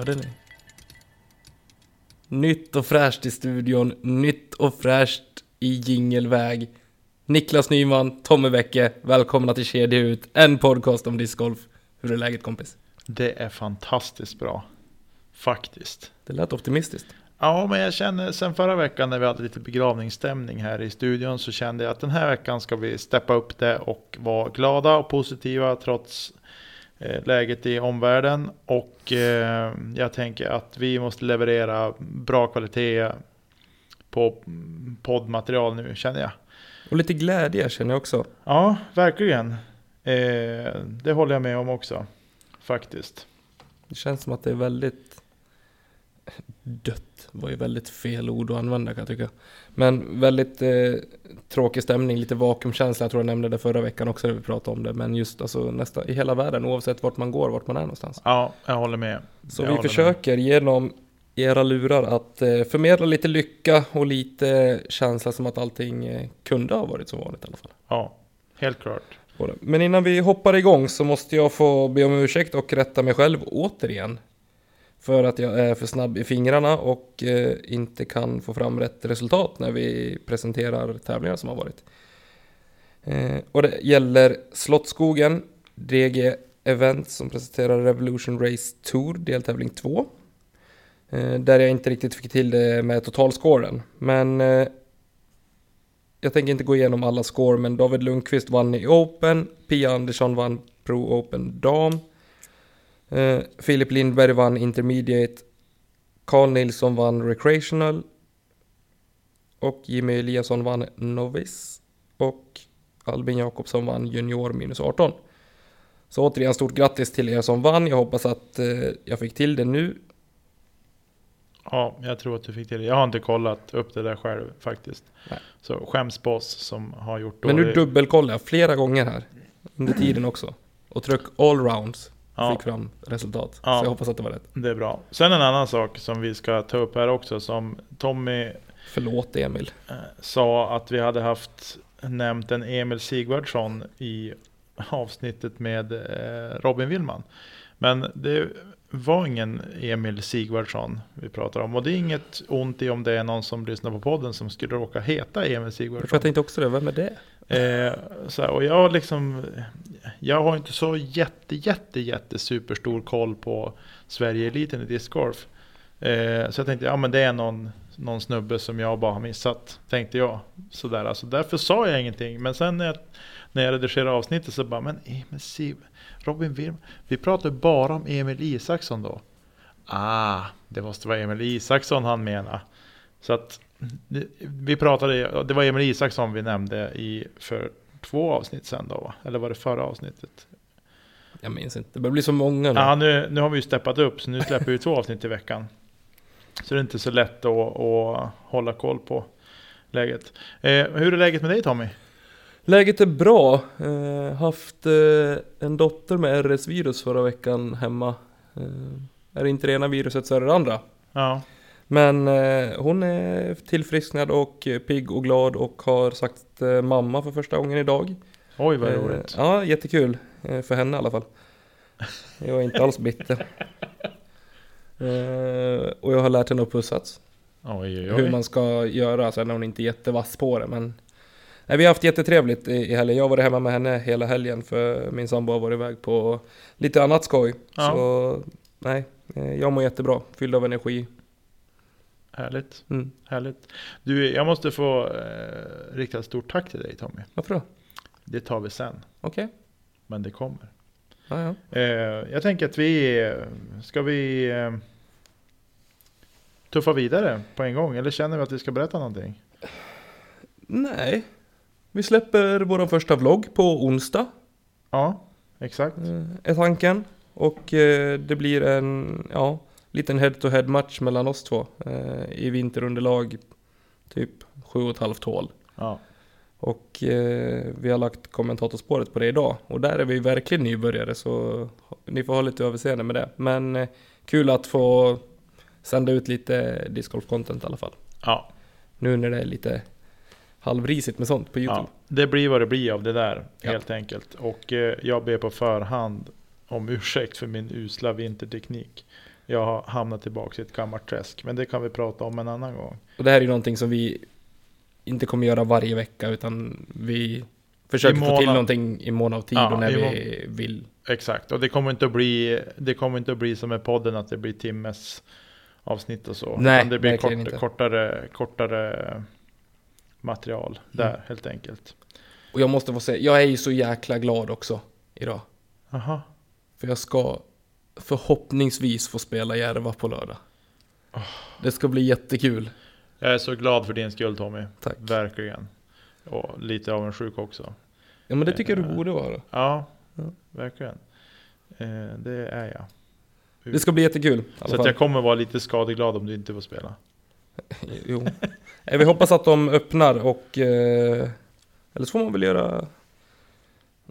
Hörde ni? Nytt och fräscht i studion, nytt och fräscht i jingelväg. Niklas Nyman, Tommy Bäcke, välkomna till Kedja Ut, en podcast om discgolf. Hur är läget kompis? Det är fantastiskt bra. Faktiskt. Det lät optimistiskt. Ja, men jag känner sen förra veckan när vi hade lite begravningsstämning här i studion så kände jag att den här veckan ska vi steppa upp det och vara glada och positiva trots läget i omvärlden. Och eh, jag tänker att vi måste leverera bra kvalitet på poddmaterial nu känner jag. Och lite glädje känner jag också. Ja, verkligen. Eh, det håller jag med om också. Faktiskt. Det känns som att det är väldigt dött var ju väldigt fel ord att använda kan jag tycka. Men väldigt eh, tråkig stämning, lite vakuumkänsla. Jag tror jag nämnde det förra veckan också när vi pratade om det. Men just alltså nästa, i hela världen oavsett vart man går, vart man är någonstans. Ja, jag håller med. Så jag vi försöker med. genom era lurar att eh, förmedla lite lycka och lite känsla som att allting eh, kunde ha varit som vanligt i alla fall. Ja, helt klart. Men innan vi hoppar igång så måste jag få be om ursäkt och rätta mig själv återigen. För att jag är för snabb i fingrarna och eh, inte kan få fram rätt resultat när vi presenterar tävlingar som har varit. Eh, och det gäller Slottskogen, DG Event som presenterar Revolution Race Tour, deltävling 2. Eh, där jag inte riktigt fick till det med totalscoren. Men eh, jag tänker inte gå igenom alla score, men David Lundqvist vann i Open, Pia Andersson vann Pro Open Dam. Uh, Filip Lindberg vann Intermediate. Carl Nilsson vann Recreational. Och Jimmy Eliasson vann Novice. Och Albin Jakobsson vann Junior minus 18. Så återigen stort grattis till er som vann. Jag hoppas att uh, jag fick till det nu. Ja, jag tror att du fick till det. Jag har inte kollat upp det där själv faktiskt. Nej. Så skäms på oss som har gjort Men nu dubbelkollar jag flera gånger här. Under tiden också. Och tryck all rounds ja. fick fram resultat. Ja. Så jag hoppas att det var rätt. Det är bra. Sen en annan sak som vi ska ta upp här också som Tommy Förlåt Emil. Eh, sa att vi hade haft nämnt en Emil Sigvardsson i avsnittet med eh, Robin Willman. Men det var ingen Emil Sigvardsson vi pratar om. Och det är inget ont i om det är någon som lyssnar på podden som skulle råka heta Emil Sigvardsson. Jag tänkte också det, vem är det? Eh, så här, och jag liksom, jag har inte så jätte, jätte, jätte superstor koll på Sverige-eliten i discgolf. Eh, så jag tänkte, ja men det är någon, någon snubbe som jag bara har missat, tänkte jag. Sådär, alltså, därför sa jag ingenting. Men sen när jag, när jag redigerade avsnittet så bara, men Emil Siv, Robin Wirm, vi pratade bara om Emil Isaksson då. Ah, det måste vara Emil Isaksson han menar. Så att vi pratade, det var Emil Isaksson vi nämnde i för två avsnitt sen då va? Eller var det förra avsnittet? Jag minns inte, det börjar bli så många nu. Ja, nu, nu har vi ju steppat upp så nu släpper vi två avsnitt i veckan. Så det är inte så lätt att, att hålla koll på läget. Eh, hur är läget med dig Tommy? Läget är bra. Eh, haft eh, en dotter med RS-virus förra veckan hemma. Eh, är det inte det ena viruset så är det det andra. Ja. Men eh, hon är tillfrisknad och pigg och glad och har sagt eh, mamma för första gången idag. Oj vad eh, roligt. Ja, jättekul. För henne i alla fall. Jag är inte alls bitter. Och jag har lärt henne att pussats. Oj, oj, oj. Hur man ska göra, sen är hon inte jättevass på det men Nej, vi har haft jättetrevligt i, i helgen. Jag har varit hemma med henne hela helgen för min sambo har varit iväg på lite annat skoj. Ja. Så nej, jag mår jättebra, fylld av energi. Härligt. Mm. Härligt. Du, jag måste få eh, rikta ett stort tack till dig Tommy. Varför då? Det tar vi sen. Okej. Okay. Men det kommer. Ja, ja. Eh, jag tänker att vi, ska vi eh, tuffa vidare på en gång? Eller känner vi att vi ska berätta någonting? Nej. Vi släpper vår första vlogg på onsdag. Ja, exakt. Eh, är tanken. Och eh, det blir en, ja, liten head-to-head match mellan oss två eh, i vinterunderlag, typ 7,5 hål. Ja. Och eh, vi har lagt kommentatorspåret på det idag och där är vi verkligen nybörjare så ni får ha lite överseende med det. Men eh, kul att få sända ut lite discgolf-content i alla fall. Ja. Nu när det är lite halvrisigt med sånt på Youtube. Ja, det blir vad det blir av det där helt ja. enkelt. Och eh, jag ber på förhand om ursäkt för min usla vinterteknik. Jag har hamnat tillbaka i ett gammalt träsk. Men det kan vi prata om en annan gång. Och det här är ju någonting som vi inte kommer göra varje vecka utan vi försöker I få till mån någonting i mån av tid Ja, och när i vi vill. Exakt, och det kommer inte att bli, det kommer inte att bli som med podden att det blir timmes avsnitt och så. Nej, Utan det blir kort, kortare, kortare material där Mm. helt enkelt. Och jag måste få säga, jag är ju så jäkla glad också idag. Aha. För jag ska förhoppningsvis få spela Järva på lördag. Det ska bli jättekul. Jag är så glad för din skull Tommy. Tack. Verkligen. Och lite avundsjuk också. Ja men det tycker jag du Eh, borde vara. Ja, verkligen. Eh, det är jag. Det ska bli jättekul. Så jag kommer vara lite skadeglad om du inte får spela. Jo. Eh, Vi hoppas att de öppnar och... Eller så får man väl göra...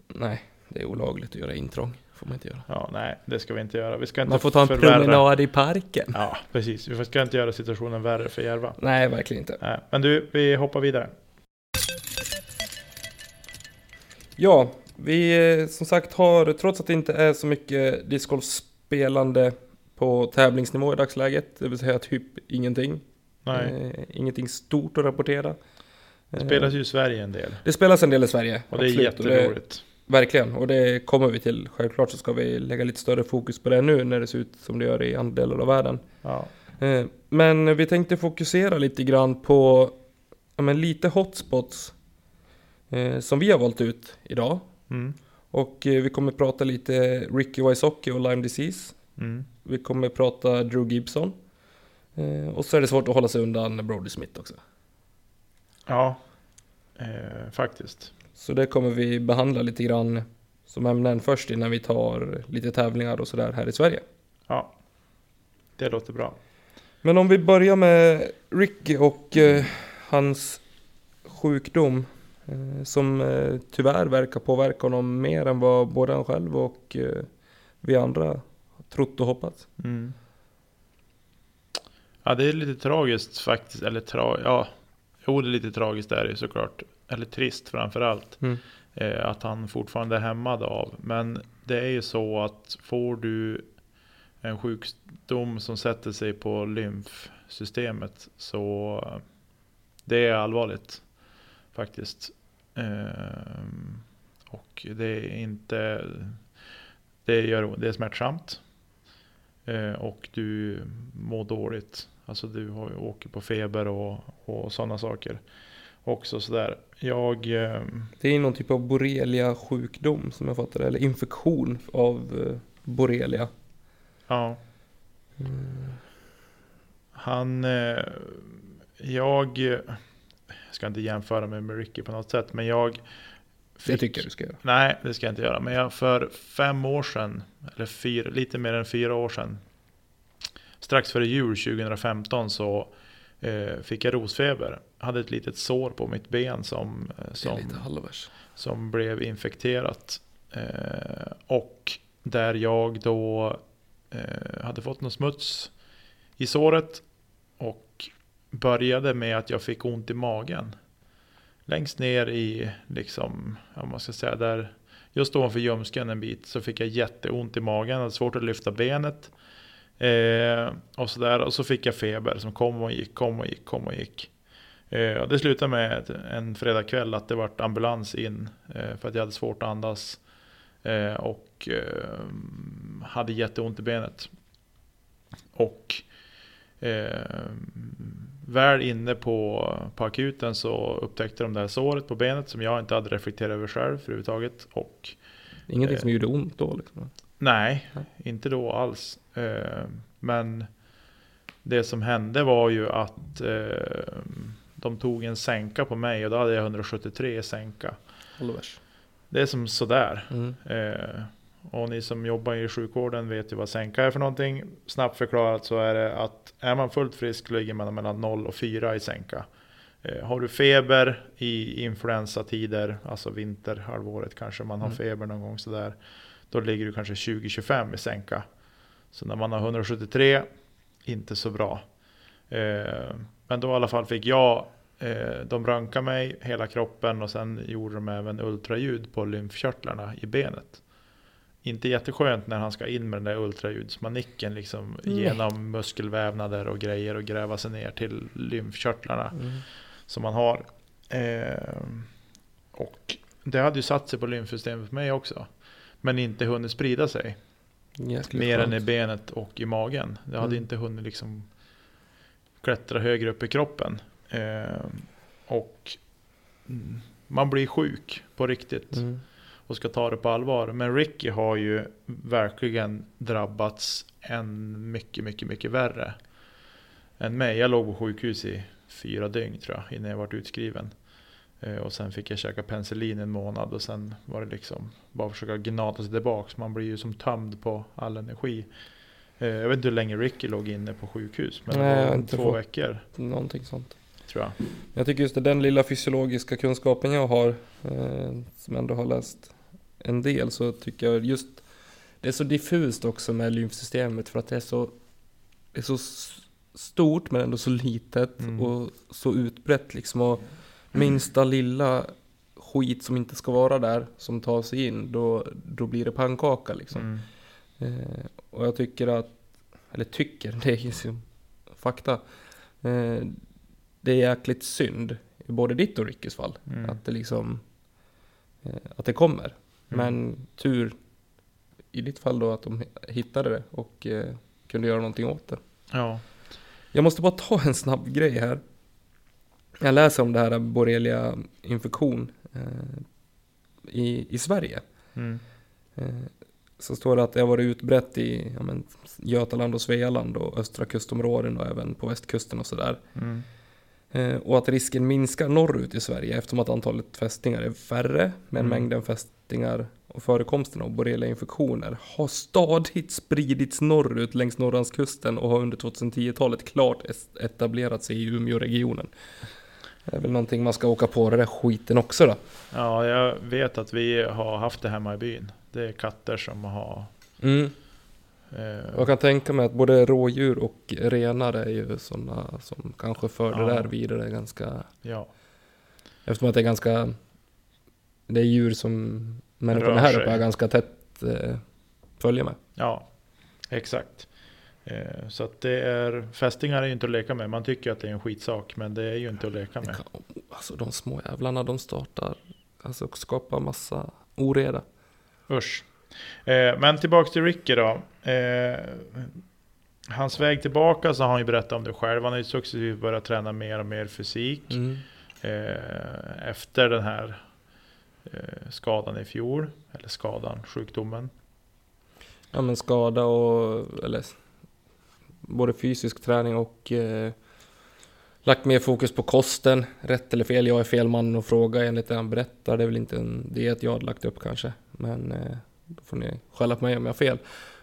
Nej, det är olagligt att göra intrång. Får man inte göra. Ja, nej, det ska vi inte göra. Vi ska inte Man får ta en förvärra- promenad i parken. Ja, precis. Vi ska inte göra situationen värre för Järva. Nej, verkligen inte. Nej, Men du, vi hoppar vidare. Ja, vi eh, som sagt har, trots att det inte är så mycket discgolfspelande på tävlingsnivå i dagsläget, det vill säga typ ingenting. Nej, Eh, ingenting stort att rapportera. det spelas ju i Sverige en del. Det spelas en del i Sverige. Och det är absolut, det- jätteroligt. Verkligen, och det kommer vi till. Självklart så ska vi lägga lite större fokus på det nu när det ser ut som det gör i andra delar av världen. Ja. Eh, Men vi tänkte fokusera lite grann på ja, men lite hotspots eh, som vi har valt ut idag. Mm. Och eh, vi kommer prata lite Ricky Wysocki och Lyme Disease. Mm. Vi kommer prata Drew Gibson. Eh, Och så är det svårt att hålla sig undan Brody Smith också. Ja, eh, faktiskt. Så det kommer vi behandla lite grann som ämnen först innan vi tar lite tävlingar och sådär här i Sverige. Ja, det låter bra. Men om vi börjar med Ricky och eh, hans sjukdom eh, som eh, tyvärr verkar påverka honom mer än vad både han själv och eh, vi andra trott och hoppats. Mm. Ja, det är lite tragiskt faktiskt. Eller tra ja, jo, det är lite tragiskt är det ju såklart. Eller trist framför allt. eh, att han fortfarande är hämmad av. Men det är ju så att får du en sjukdom som sätter sig på lymfsystemet så eh, det är allvarligt faktiskt. Ehm, och det är inte det, gör, det är smärtsamt. Eh, och du mår dåligt. Alltså du har, åker på feber och, och sådana saker. Också sådär. Jag... ehm, Det är någon typ av borrelia sjukdom som jag fattar eller infektion av eh, borrelia. Ja. Han... Eh, jag... eh, ska inte jämföra mig med Ricky på något sätt, men jag... Det tycker jag du ska göra. Nej, det ska jag inte göra. Men jag, för fem år sedan, eller fyra, lite mer än fyra år sedan, strax före jul 2015 så eh, fick jag rosfeber. Hade ett litet sår på mitt ben som, eh, som, som blev infekterat. Eh, och där jag då eh, hade fått någon smuts i såret och började med att jag fick ont i magen. Längst ner i, liksom, ja, man ska säga där, just ovanför ljumsken en bit så fick jag jätteont i magen, hade svårt att lyfta benet. Eh, och sådär, och så fick jag feber som kom och gick, kom och gick, kom och gick. Eh, och det slutade med en fredagkväll att det vart ambulans in eh, för att jag hade svårt att andas. Eh, och eh, hade jätteont i benet. Och eh, väl inne på, på akuten så upptäckte de det här såret på benet som jag inte hade reflekterat över själv överhuvudtaget. Och Ingenting som gjorde ont då liksom. Nej, inte då alls. Eh, men det som hände var ju att eh, de tog en sänka på mig och då hade jag 173 i sänka. Halvers. Det är som sådär. Mm. Eh, och ni som jobbar i sjukvården vet ju vad sänka är för någonting. Snabbt förklarat så är det att är man fullt frisk ligger man mellan 0 och 4 i sänka. Har du feber i influensatider, alltså vinterhalvåret kanske man har Mm. feber någon gång sådär. Då ligger du kanske 20-25 i sänka. Så när man har 173, inte så bra. Eh, men då i alla fall fick jag, eh, de röntgade mig hela kroppen och sen gjorde de även ultraljud på lymfkörtlarna i benet. inte jätteskönt när han ska in med den där ultraljudsmanicken liksom Nej. genom muskelvävnader och grejer och gräva sig ner till lymfkörtlarna som man har. Eh, och det hade ju satt sig på lymfsystemet för mig också. Men inte hunnit sprida sig. Mer än i benet och i magen. Det hade Mm. inte hunnit liksom klättra högre upp i kroppen. Eh, och man blir sjuk på riktigt Mm. och ska ta det på allvar. Men Ricky har ju verkligen drabbats än mycket, mycket, mycket värre än mig. Jag låg på sjukhus i fyra dygn tror jag innan jag vart utskriven. Eh, Och sen fick jag käka penicillin en månad och sen var det liksom bara försöka gnata sig tillbaks. Man blir ju som tömd på all energi. Eh, Jag vet inte hur länge Ricky låg inne på sjukhus. Men Nej, det var två veckor Någonting sånt. tror jag. Jag tycker just det, den lilla fysiologiska kunskapen jag har, eh, som ändå har läst en del, så tycker jag just det är så diffust också med lymfsystemet för att det är så, det är så stort men ändå så litet Mm. och så utbrett liksom. Och minsta lilla skit som inte ska vara där, som tar sig in, då, då blir det pannkaka liksom. Mm. Eh, och jag tycker att, eller tycker, det är ju fakta. Eh, det är jäkligt synd, i både ditt och Rickys fall, Mm. att det liksom, eh, att det kommer. Men tur i ditt fall då att de hittade det och eh, kunde göra någonting åt det. Ja. Jag måste bara ta en snabb grej här. Jag läser om det här borrelia infektion eh, i, i Sverige. Mm. Eh, så står det att det har varit utbrett i ja, men, Götaland och Svealand och östra kustområden och även på västkusten och sådär. Mm. Eh, och att risken minskar norrut i Sverige eftersom att antalet fästingar är färre. Men Mm. mängden fästingar och förekomsten av borreliainfektioner har stadigt spridits norrut längs Norrlandskusten och har under 2010-talet klart etablerat sig i Umeåregionen. Det är väl någonting man ska åka på den där skiten också då. Ja, jag vet att vi har haft det hemma i byn. Det är katter som har... Mm. Eh, Jag kan tänka mig att både rådjur och renar är ju sådana som kanske för det Ja. där vidare ganska ja, Eftersom att det är ganska Det är djur som människorna här uppe är ganska tätt eh, följer med. ja, exakt. Eh, så att det är... Fästingar är ju inte att leka med. Man tycker att det är en skitsak, men det är ju inte att leka med. alltså de små jävlarna de startar Alltså och skapar massa oreda. Usch. Eh, men tillbaks till Ricky då. Eh, hans väg tillbaka så har han ju berättat om det själv. Han har ju successivt börjat träna mer och mer fysik. Mm. Efter den här skadan i fjol. Eller skadan, sjukdomen. Ja men skada och eller både fysisk träning och eh, lagt mer fokus på kosten. Rätt eller fel, jag är fel man att fråga enligt det han berättar. Det är väl inte en diet jag hade lagt upp kanske. Men eh, då får ni skälla på mig om jag har fel.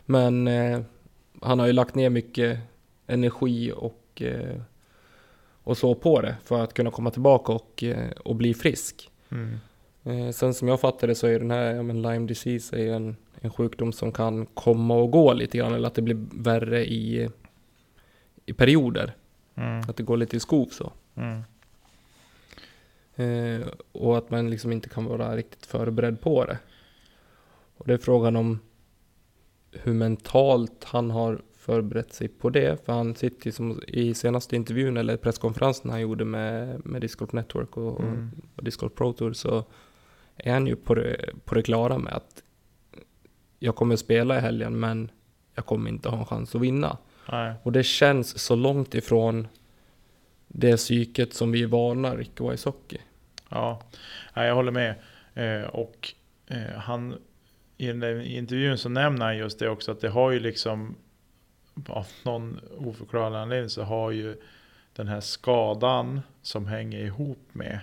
Men eh, han har ju lagt ner mycket energi och, eh, och så på det för att kunna komma tillbaka och, eh, och bli frisk. Mm. Eh, sen som jag fattar det så är den här ja, men Lyme disease är en, en sjukdom som kan komma och gå lite grann eller att det blir värre i, i perioder. Mm. Att det går lite i skov så. Mm. Eh, och att man liksom inte kan vara riktigt förberedd på det. Och det är frågan om hur mentalt han har förberett sig på det. För han sitter ju som i senaste intervjun eller presskonferensen han gjorde med, med Disc Golf Network och, Mm. och Disc Golf Pro Tour så är han ju på det, på det klara med att jag kommer spela i helgen men jag kommer inte ha en chans att vinna. Nej. Och det känns så långt ifrån det psyket som vi är vana Ricky och ishockey. Ja, ja, jag håller med. Eh, och eh, han, i den där intervjun så nämner han just det också att det har ju liksom av någon oförklarlig anledning så har ju den här skadan som hänger ihop med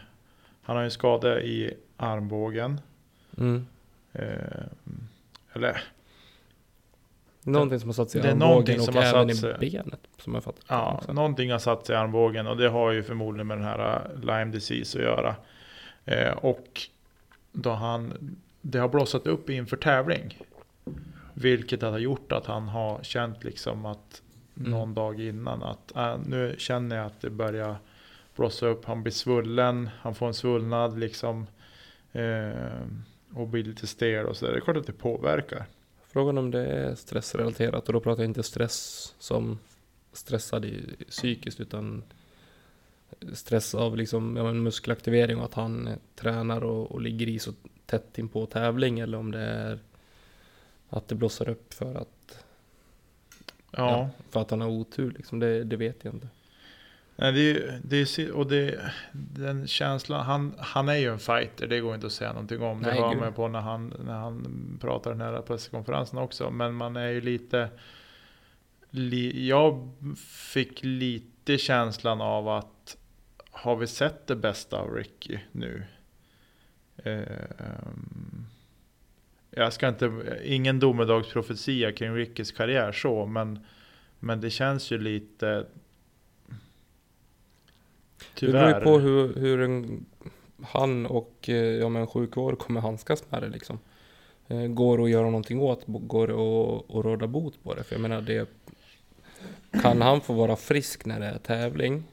han har ju en skada i armbågen. Mm. Eh, eller Någonting som har satt sig i Det är armbågen och som har även i satt sig- benet. Som jag fattar Ja, också. någonting har satt sig i armbågen och det har ju förmodligen med den här uh, Lyme disease att göra. Eh, och då han, det har blossat upp inför tävling. Vilket har gjort att han har känt liksom att Mm. någon dag innan att äh, nu känner jag att det börjar blossa upp. Han blir svullen, han får en svullnad liksom. Eh, och blir lite stel och så där. Det är klart att det påverkar. Frågan om det är stressrelaterat och då pratar jag inte stress som stressad i, psykiskt utan stress av liksom, ja, muskelaktivering och att han tränar och, och ligger i så tätt in på tävling eller om det är att det blossar upp för att ja. ja för att han har otur liksom, det, det vet jag inte. Nej, det är, det är, och det, den känslan, han, han är ju en fighter, det går inte att säga någonting om. Nej, det hör man på när han, när han pratar den här presskonferensen också. Men man är ju lite, li, jag fick lite känslan av att har vi sett det bästa av Ricky nu? Um, jag ska inte, ingen domedagsprofetia kring Rickys karriär så, men, men det känns ju lite Tyvärr. Det beror ju på hur, hur en, han och eh, ja, men sjukvård kommer handskas med det liksom. Eh, går att göra någonting åt, går att, att råda bot på det. För jag menar, det, kan han få vara frisk när det är tävling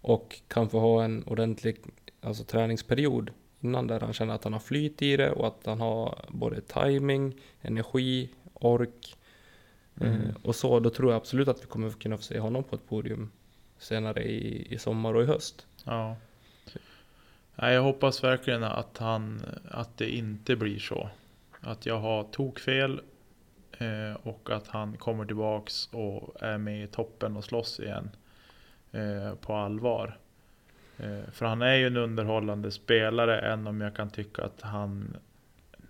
och kan få ha en ordentlig alltså, träningsperiod innan där han känner att han har flyt i det och att han har både timing, energi, ork mm. eh, och så. Då tror jag absolut att vi kommer kunna få se honom på ett podium senare i, i sommar och i höst. Ja. Nej, jag hoppas verkligen att, han, att det inte blir så. Att jag har tokfel eh, och att han kommer tillbaks och är med i toppen och slåss igen. Eh, på allvar. Eh, för han är ju en underhållande spelare, än om jag kan tycka att han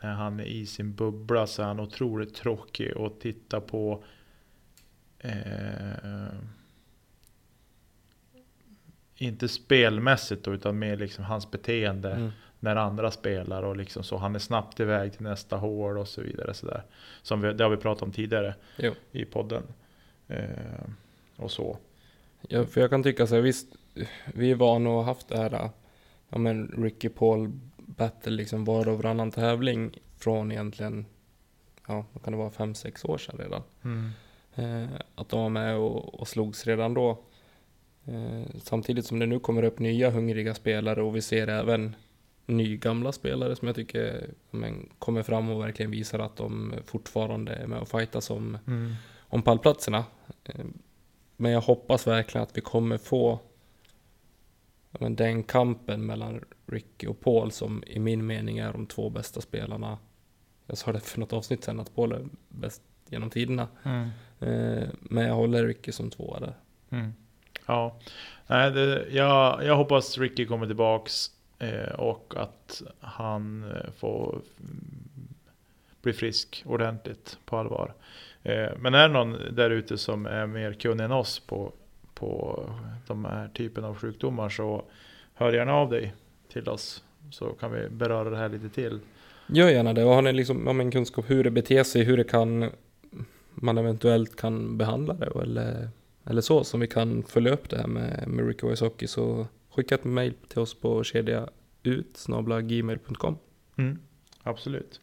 när han är i sin bubbla så är han otroligt tråkig att titta på. Eh, inte spelmässigt då, utan mer liksom hans beteende mm. när andra spelar och liksom så. Han är snabbt iväg till nästa hål och så vidare. Så där. Som vi, det har vi pratat om tidigare jo. i podden. Eh, och så. Ja, för jag kan tycka så här, visst, vi är vana och har haft det här, ja men Ricky Paul battle liksom var och varannan tävling från egentligen, ja vad kan det vara, fem sex år sedan redan. Mm. Eh, att de var med och, och slogs redan då. Eh, samtidigt som det nu kommer upp nya hungriga spelare och vi ser även nygamla spelare som jag tycker men, kommer fram och verkligen visar att de fortfarande är med och fightas om, mm. om pallplatserna. Eh, men jag hoppas verkligen att vi kommer få men, den kampen mellan Ricky och Paul som i min mening är de två bästa spelarna. Jag sa det för något avsnitt sen att Paul är bäst genom tiderna. Mm. Eh, men jag håller Ricky som tvåa där. Mm. Ja, Nej, det, jag, jag hoppas Ricky kommer tillbaks eh, och att han eh, får mm, bli frisk ordentligt på allvar. Eh, men är det någon där ute som är mer kunnig än oss på, på de här typen av sjukdomar så hör gärna av dig till oss så kan vi beröra det här lite till. Gör gärna det och har ni liksom, om en kunskap hur det beter sig, hur det kan man eventuellt kan behandla det eller eller så, som vi kan följa upp det här med, med Ricky Hockey så skicka ett mail till oss på kedja ut gmail.com. Mm, absolut.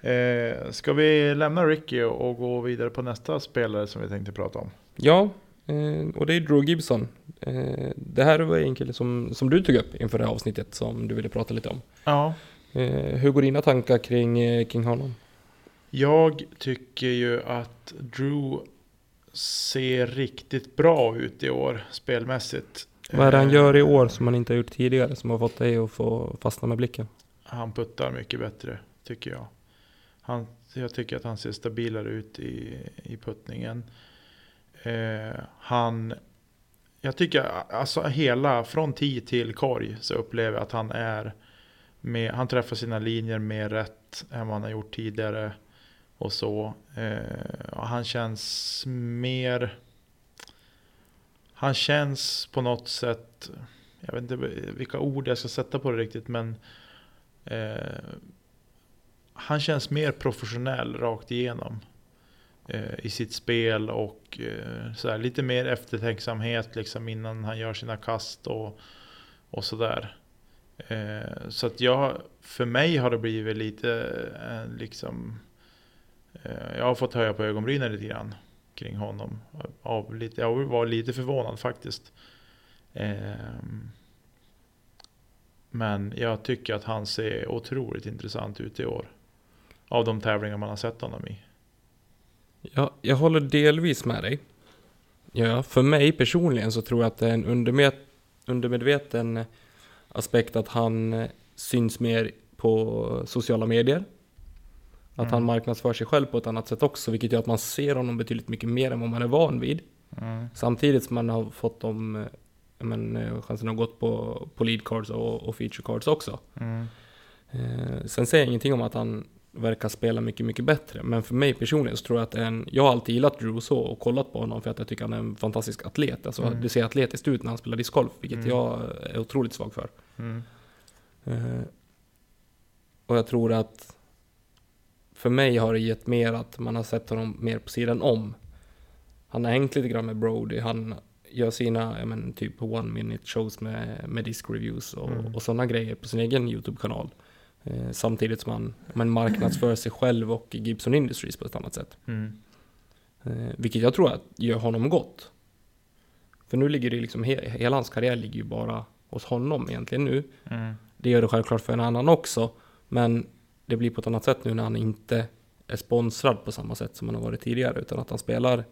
Eh, ska vi lämna Ricky och gå vidare på nästa spelare som vi tänkte prata om? Ja, eh, och det är Drew Gibson. Eh, det här var en kille som, som du tog upp inför det här avsnittet som du ville prata lite om. Ja. Eh, hur går dina tankar kring, eh, kring honom? Jag tycker ju att Drew ser riktigt bra ut i år spelmässigt. Vad är det han gör i år som han inte har gjort tidigare som har fått dig att få fastna med blicken? Han puttar mycket bättre tycker jag. Han, jag tycker att han ser stabilare ut i, i puttningen. Eh, han, jag tycker alltså hela från tee till korg så upplever jag att han är med, han träffar sina linjer mer rätt än vad han har gjort tidigare och så. Eh, han känns mer... Han känns på något sätt, jag vet inte vilka ord jag ska sätta på det riktigt, men eh, han känns mer professionell rakt igenom eh, i sitt spel och eh, så här, lite mer eftertänksamhet liksom innan han gör sina kast och, och sådär. Eh, så att jag, för mig har det blivit lite eh, liksom Eh, Eh, jag har fått höja på ögonbrynen lite grann kring honom. Av lite, jag var lite förvånad faktiskt. Eh, men jag tycker att han ser otroligt intressant ut i år. Av de tävlingar man har sett honom i. Ja, jag håller delvis med dig. Ja, för mig personligen så tror jag att det är en undermed undermedveten aspekt att han eh, syns mer på sociala medier. Att Mm. han marknadsför sig själv på ett annat sätt också, vilket gör att man ser honom betydligt mycket mer än vad man är van vid. Mm. Samtidigt som man har fått de, men, eh, chansen har gått på, på lead cards och, och feature cards också. Mm. Eh, sen säger jag ingenting om att han verkar spela mycket, mycket bättre. Men för mig personligen så tror jag att en, jag har alltid gillat Drew så och kollat på honom för att jag tycker han är en fantastisk atlet. Alltså Mm. det ser atletiskt ut när han spelar discgolf, vilket Mm. jag är otroligt svag för. Mm. Eh, och jag tror att för mig har det gett mer att man har sett honom mer på sidan om. Han har hängt lite grann med Brody, han gör sina, ja men typ one minute shows med, med disc reviews och, Mm. och sådana grejer på sin egen YouTube-kanal. Eh, samtidigt som han men marknadsför sig själv och Gibson Industries på ett annat sätt. Mm. Eh, vilket jag tror att gör honom gott. För nu ligger det liksom, he, hela hans karriär ligger ju bara hos honom egentligen nu. Mm. Det gör det självklart för en annan också, men det blir på ett annat sätt nu när han inte är sponsrad på samma sätt som han har varit tidigare, utan att han spelar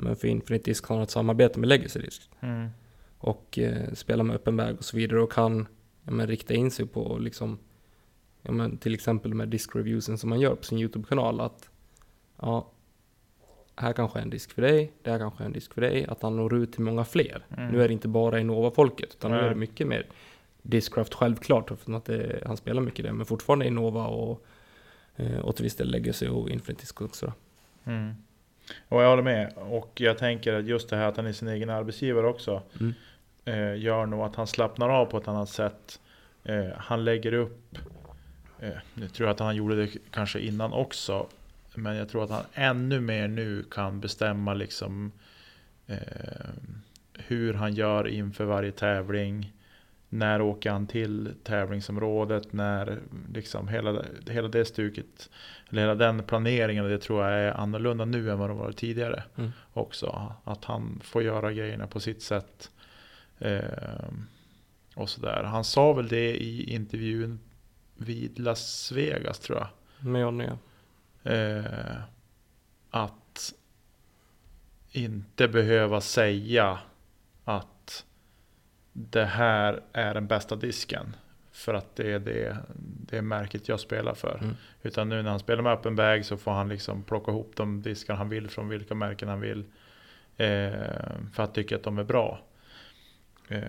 men för Infinite Disc har han ett samarbete med Legacy Disc Mm. och eh, spelar med öppen väg och så vidare och kan ja, men, rikta in sig på liksom, ja, men, till exempel med disk-reviewsen som man gör på sin YouTube-kanal att ja, här kanske är en disk för dig, det här kanske är en disk för dig, att han når ut till många fler. Mm. Nu är det inte bara Innova-folket, utan nu Nej. är det mycket mer Discraft självklart, eftersom att det, han spelar mycket det, men fortfarande Innova och, eh, och till viss del Legacy och Infinite Disc också. Mm. Och jag håller med. Och jag tänker att just det här att han är sin egen arbetsgivare också. Mm. Eh, gör nog att han slappnar av på ett annat sätt. Eh, han lägger upp. Eh, nu tror jag att han gjorde det kanske innan också. Men jag tror att han ännu mer nu kan bestämma liksom. Eh, hur han gör inför varje tävling. När åker han till tävlingsområdet? När liksom hela, hela det stuket. Eller hela den planeringen. Det tror jag är annorlunda nu än vad det var tidigare. Mm. Också. Att han får göra grejerna på sitt sätt. Eh, och sådär. Han sa väl det i intervjun vid Las Vegas tror jag. Med Johnny, ja. Eh, att inte behöva säga att det här är den bästa disken. För att det är det, det är märket jag spelar för. Mm. Utan nu när han spelar med öppen bag så får han liksom plocka ihop de diskar han vill från vilka märken han vill. Eh, för att tycka att de är bra. Eh,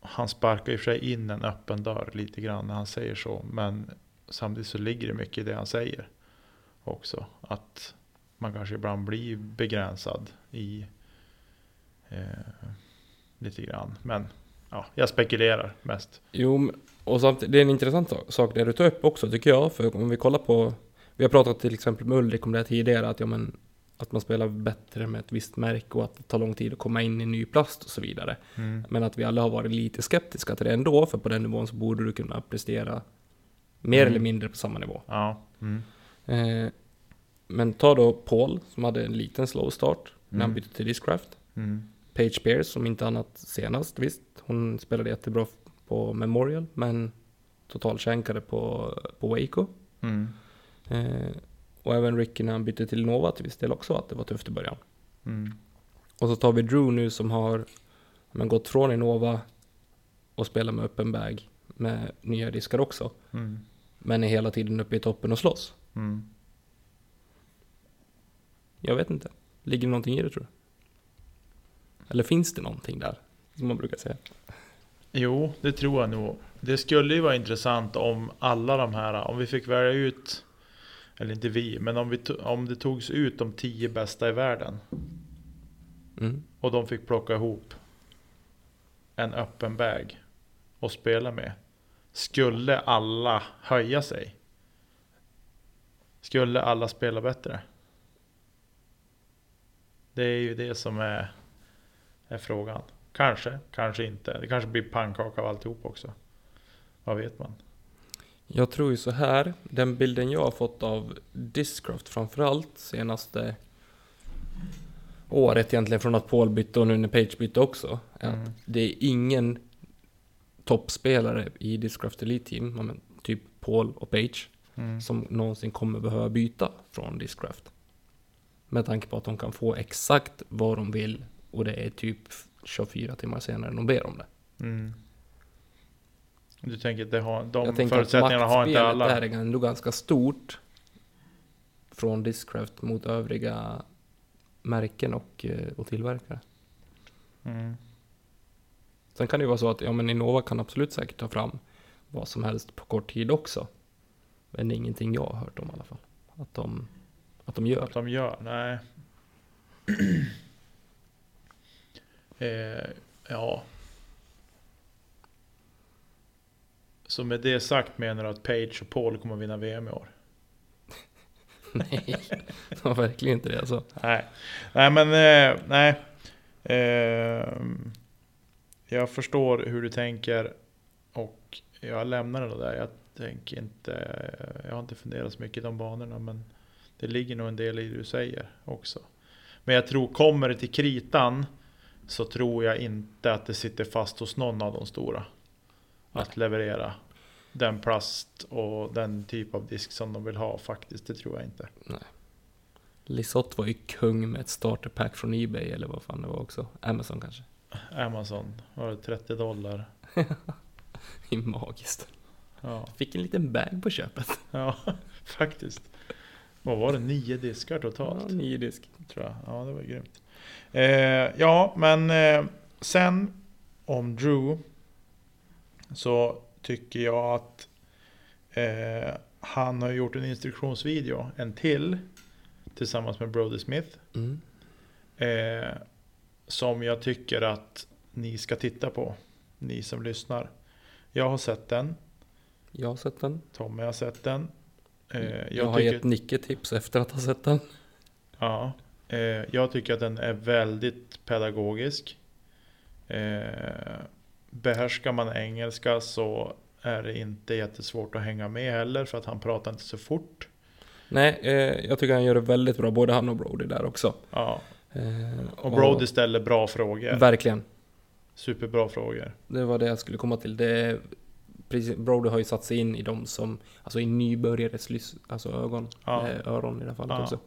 han sparkar i och för sig in en öppen dörr lite grann när han säger så. Men samtidigt så ligger det mycket i det han säger. Också. Att man kanske ibland blir begränsad i lite grann. Men ja, jag spekulerar mest. Jo, och samtidigt, det är en intressant sak- det du tar upp också tycker jag. För om vi kollar på, vi har pratat till exempel med Ulrik om det här tidigare, att, ja, men, att man spelar bättre med ett visst märke och att det tar lång tid att komma in i ny plast och så vidare. Mm. Men att vi alla har varit lite skeptiska till det ändå, för på den nivån så borde du kunna prestera mer Mm. eller mindre på samma nivå. Ja. Mm. Eh, men ta då Paul, som hade en liten slow start när han Mm. bytte till Discraft. Page Pierce, som inte annat senast, visst. Hon spelade jättebra på Memorial, men totalkänkade på, på Waco. Mm. Eh, och även Ricky när han bytte till Nova till viss del också, att det var tufft i början. Mm. Och så tar vi Drew nu som har men, gått från Innova och spelar med öppen bag med nya diskar också. Mm. Men är hela tiden uppe i toppen och slåss. Mm. Jag vet inte. Ligger någonting i det tror du? Eller finns det någonting där? Som man brukar säga. Jo, det tror jag nog. Det skulle ju vara intressant om alla de här, om vi fick välja ut, eller inte vi, men om, vi to- om det togs ut de tio bästa i världen Mm. och de fick plocka ihop en öppen bag och spela med. Skulle alla höja sig? Skulle alla spela bättre? Det är ju det som är, är frågan. Kanske, kanske inte. Det kanske blir pannkaka av alltihop också. Vad vet man? Jag tror ju så här, den bilden jag har fått av Discraft framförallt senaste året egentligen från att Paul bytte och nu när Page bytte också. Mm. att det är ingen toppspelare i Discraft Elite Team, typ Paul och Page, Mm. som någonsin kommer behöva byta från Discraft. Med tanke på att de kan få exakt vad de vill och det är typ 24 timmar senare de ber om det. Mm. Du tänker att det har, de Jag tänker att förutsättningarna har inte alla? där är ändå ganska stort. Från Discraft mot övriga märken och, eh, och tillverkare. Mm. Sen kan det ju vara så att ja, men Innova kan absolut säkert ta fram vad som helst på kort tid också. Men det är ingenting jag har hört om i alla fall. Att de, att de gör. Att de gör? Nej. Eh, ja. Så med det sagt menar du att Page och Paul kommer vinna VM i år? Nej, det var verkligen inte det alltså. Nej, nej men eh, nej. Eh, jag förstår hur du tänker och jag lämnar det där. Jag tänker inte, jag har inte funderat så mycket i de banorna men det ligger nog en del i det du säger också. Men jag tror, kommer det till kritan så tror jag inte att det sitter fast hos någon av de stora. Att leverera den plast och den typ av disk som de vill ha faktiskt. Det tror jag inte. Lisott var ju kung med ett starterpack från Ebay eller vad fan det var också. Amazon kanske. Amazon, var det 30 dollar? Det är magiskt. Ja, Fick en liten bag på köpet. ja faktiskt. Vad var det? Nio diskar Ja, totalt? nio disk. Tror jag. Ja, det var grymt. Eh, ja, men eh, sen om Drew. Så tycker jag att eh, han har gjort en instruktionsvideo, en till. Tillsammans med Brody Smith. Mm. Eh, som jag tycker att ni ska titta på. Ni som lyssnar. Jag har sett den. Jag har sett den. Tommy har sett den. Eh, jag, jag, har tycker, gett Nicke tips efter att ha sett den. ja, jag tycker att den är väldigt pedagogisk. Eh, behärskar man engelska så är det inte jättesvårt att hänga med heller för att han pratar inte så fort. Nej, eh, jag tycker han gör det väldigt bra, både han och Brody där också. Ja, Eh, och Brody ställer bra frågor. Verkligen. Superbra frågor. Det var det jag skulle komma till. Det precis, Brody har ju satt sig in i dem som, alltså i nybörjares lys, alltså ögon, Ja. eh, öron i det här fallet Ja. också.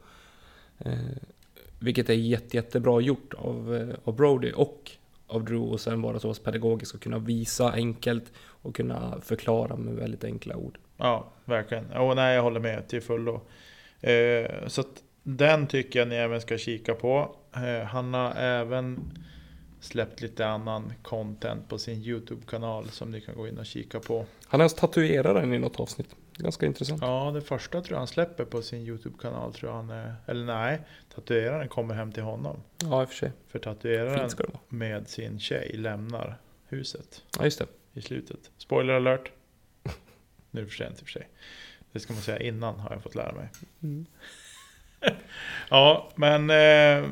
Vilket är jätte, jättebra gjort av, eh, av Brody och av Drew och sen vara så pass pedagogisk och kunna visa enkelt och kunna förklara med väldigt enkla ord. Ja, verkligen. Och nej, jag håller med till fullo. Eh, så att den tycker jag ni även ska kika på. Eh, han har även släppt lite annan content på sin YouTube-kanal som ni kan gå in och kika på. Han är ens tatueraren i något avsnitt. Ganska intressant. Ja, det första tror jag han släpper på sin YouTube-kanal tror jag han är, eller nej, tatueraren kommer hem till honom. Ja, i och för sig. För tatueraren med sin tjej lämnar huset Ja, just det. i slutet. Spoiler alert! Nu är det för sent i och för sig. Det ska man säga innan har jag fått lära mig. Mm. Ja, men eh,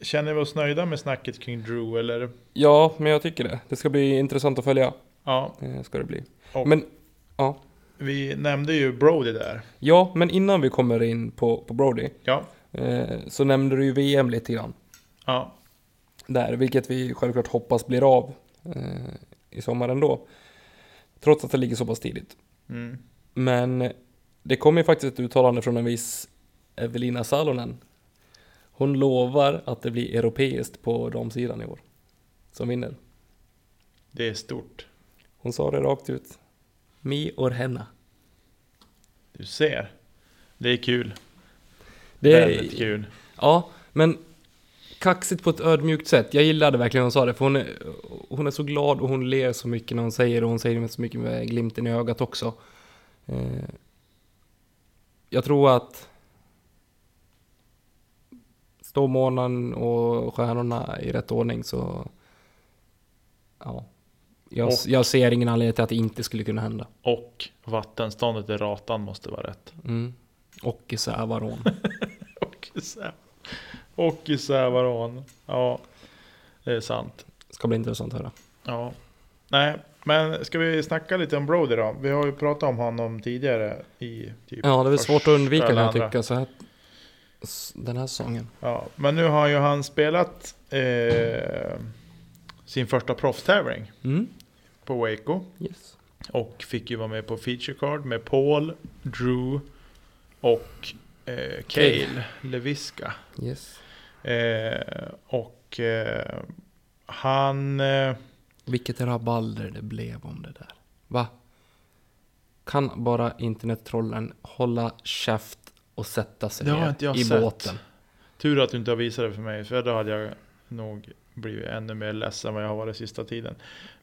känner vi oss nöjda med snacket kring Drew eller? Ja, men jag tycker det. Det ska bli intressant att följa. Ja, Eh, ska det bli. och Men, ja. Vi nämnde ju Brody där. Ja, men innan vi kommer in på, på Brody. Ja, Eh, så nämnde du ju VM lite grann. ja, Där, vilket vi självklart hoppas blir av eh, i sommar ändå. Trots att det ligger så pass tidigt. mm. Men det kommer ju faktiskt ett uttalande från en viss Evelina Salonen. Hon lovar att det blir europeiskt på damsidan i år. Som vinner. det är stort. Hon sa det rakt ut. Mi or henna. Du ser. Det är kul. Det Väldigt är, kul. Ja, men kaxigt på ett ödmjukt sätt. Jag gillade verkligen hon sa det, för hon är, hon är så glad och hon ler så mycket när hon säger det och hon säger det med så mycket med glimten i ögat också. Eh, jag tror att står månen och stjärnorna i rätt ordning så ja, jag, Och- jag ser ingen anledning till att det inte skulle kunna hända. Och vattenståndet i ratan måste vara rätt. Mm. Och i Sävaron. Och i Sä- Och i Sävaron. Ja, det är sant. Ska bli intressant att höra. Ja. Nej, men ska vi snacka lite om Brody då? Vi har ju pratat om honom tidigare i typ Ja, det är svårt att undvika kan jag tycka så här, den här säsongen. Ja, men nu har ju han spelat eh, sin första proffstävling Mm. På Waco. Yes. Och fick ju vara med på feature card med Paul, Drew och eh, Cale Leviska. Yes. Eh, och eh, han... Eh, Vilket rabalder det blev om det där. Va? Kan bara internettrollen hålla käft och sätta sig ner i sett. båten? tur att du inte har visat det för mig, för då hade jag nog blivit ännu mer ledsen än vad jag har varit sista tiden.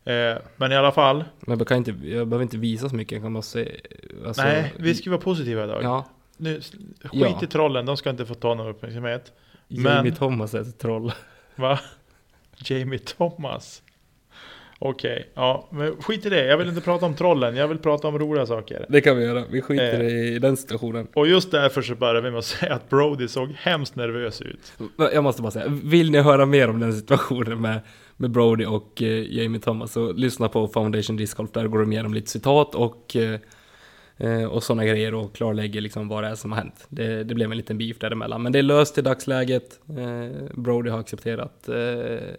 Eh, men i alla fall, Men jag, kan inte, jag behöver inte visa så mycket, jag kan bara se... Alltså, nej, vi ska vara positiva idag. Ja, Nu, skit Ja. i trollen, de ska inte få ta någon uppmärksamhet. Jamie Men- Thomas är ett troll. Va? Jamie Thomas? Okej, ja, men skit i det. Jag vill inte prata om trollen, jag vill prata om roliga saker. Det kan vi göra, vi skiter Eh. i den situationen. Och just därför så börjar vi med att säga att Brody såg hemskt nervös ut. Jag måste bara säga, vill ni höra mer om den situationen med, med Brody och eh, Jamie Thomas så lyssna på Foundation Disc Golf, där går de igenom lite citat och, eh, eh, och sådana grejer och klarlägger liksom vad det är som har hänt. Det, det blev en liten beef däremellan, men det är löst i dagsläget. Eh, Brody har accepterat eh,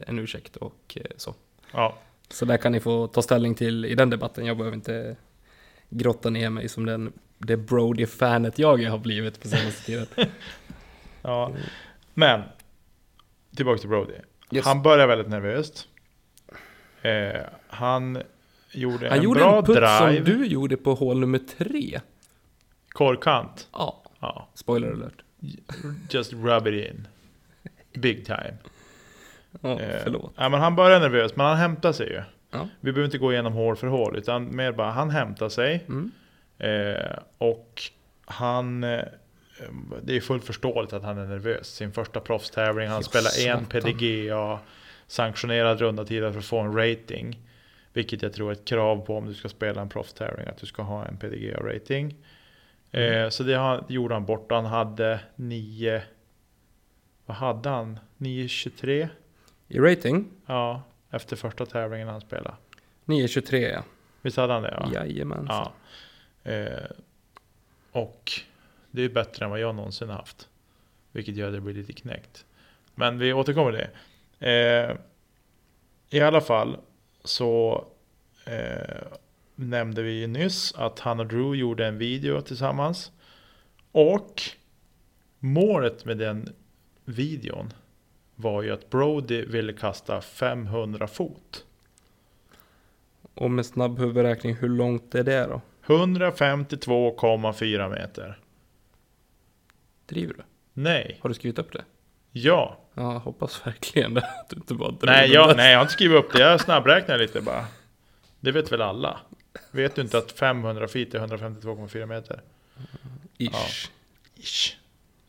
en ursäkt och eh, så. Ja, Så där kan ni få ta ställning till i den debatten, jag behöver inte grotta ner mig som den, det Brody-fanet jag har blivit på senaste tiden. ja. Men, tillbaka till Brody. Yes. Han började väldigt nervöst. Eh, han gjorde Han en gjorde bra en putt drive. som du gjorde på hål nummer tre. Korkant. Ja, Ja, spoiler alert. just rub it in. Big time. Ja, Eh, förlåt. Ja, men han började nervös, men han hämtade sig ju. Ja. Vi behöver inte gå igenom hål för hål, utan mer bara han hämtar sig. Mm. Eh, och han... Eh, det är fullt förståeligt att han är nervös. Sin första proffstävling, han Ja, spelar en. PDGA sanktionerad runda tider för att få en rating. Vilket jag tror är ett krav på om du ska spela en proffstävling, att du ska ha en PDGA rating. Mm. Eh, så det han- gjorde han bort. Han hade 9... Vad hade han? 9.23? I rating, Ja, efter första tävlingen han spelade. 9.23 ja. Visst hade han det? Ja. Jajamensan. ja. Eh, och det är bättre än vad jag någonsin haft. Vilket gör att det blir lite knäckt. Men vi återkommer till det. Eh, I alla fall så eh, nämnde vi ju nyss att han och Drew gjorde en video tillsammans. Och målet med den videon var ju att Brody ville kasta 500 fot. Och med snabb huvudräkning, hur långt är det då? 152,4 meter. Driver du? Nej. Har du skrivit upp det? Ja. Ja, jag hoppas verkligen det. Att du inte bara Nej jag, nej, jag har inte skrivit upp det. Jag snabbräknar lite bara. Det vet väl alla? Vet du inte att 500 feet är 152,4 meter? Ish. Ish.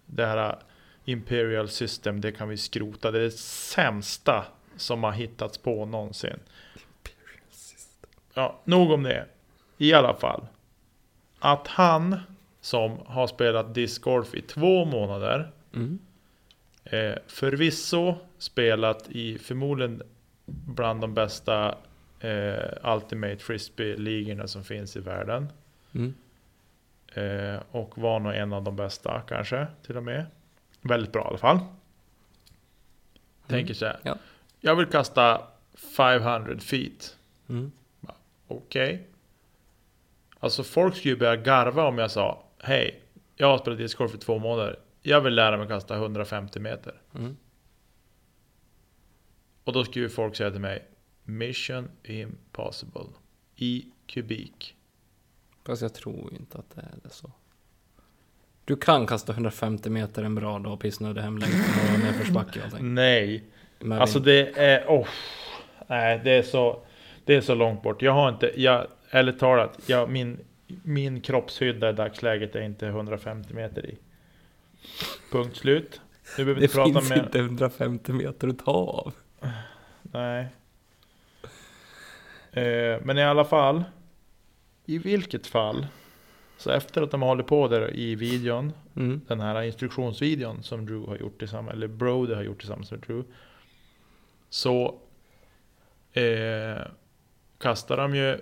Det här Imperial System, det kan vi skrota. Det är det sämsta som har hittats på någonsin. Ja, nog om det. I alla fall. Att han som har spelat discgolf i två månader Mm. Eh, förvisso spelat i förmodligen bland de bästa eh, Ultimate Frisbee-ligorna som finns i världen. Mm. Eh, och var nog en av de bästa kanske till och med. Väldigt bra i alla fall. Tänker så här. Ja. Jag vill kasta 500 feet. Mm. Okej. Alltså folk skulle ju börja garva om jag sa Hej, jag har spelat discgolf i två månader. Jag vill lära mig kasta 150 meter. Mm. Och då skulle ju folk säga till mig Mission impossible. I kubik. Fast jag tror inte att det är så. Du kan kasta 150 meter en bra dag, pissnödig hemlängd och nedförsbacke och. Nej. Men Alltså det är... Oh, nej, det är så... Det är så långt bort. Jag har inte... Jag, ärligt talat, jag, min, min kroppshydda i dagsläget är inte 150 meter i. Punkt slut. Nu behöver det inte prata finns mer... inte 150 meter att ta av. Nej. Eh, men i alla fall. I vilket fall. Så efter att de håller på där i videon. Mm. Den här instruktionsvideon som Drew har gjort tillsammans. Eller Brody har gjort tillsammans med Drew. Så. Eh, kastar de ju.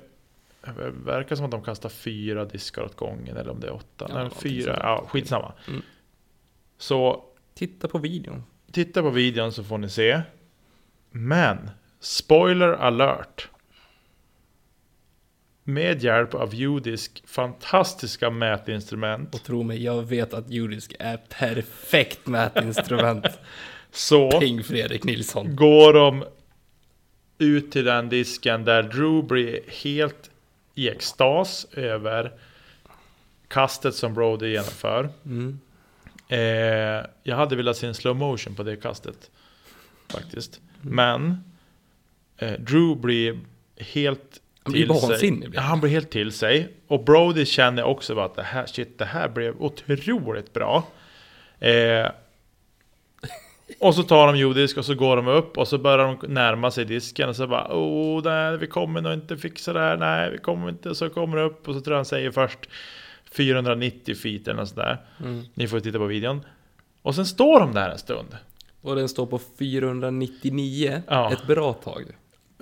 Det verkar som att de kastar fyra diskar åt gången. Eller om det är åtta. Ja, Nej, fyra. Ja, skitsamma. Mm. Så Titta på videon. Titta på videon så får ni se. Men, spoiler alert. Med hjälp av judisk fantastiska mätinstrument Och tro mig, jag vet att judisk är perfekt mätinstrument. så Ping Fredrik Nilsson. går de ut till den disken där Drew blir helt i extas över kastet som Brody genomför. Mm. Eh, jag hade velat se en slow motion på det kastet. Faktiskt. Men eh, Drew blir helt Han blir vansinnig, Ja, han. blir helt till sig. Och Brody känner också bara att det här, shit, det här blev otroligt bra. Eh, och så tar de judisk och så går de upp och så börjar de närma sig disken och så bara Oh, nej, vi kommer nog inte fixa det här, nej, vi kommer inte. Så kommer de upp och så tror jag han säger först 490 feet eller något sådär. Mm. Ni får titta på videon. Och sen står de där en stund. Och den står på 499, Ja. ett bra tag.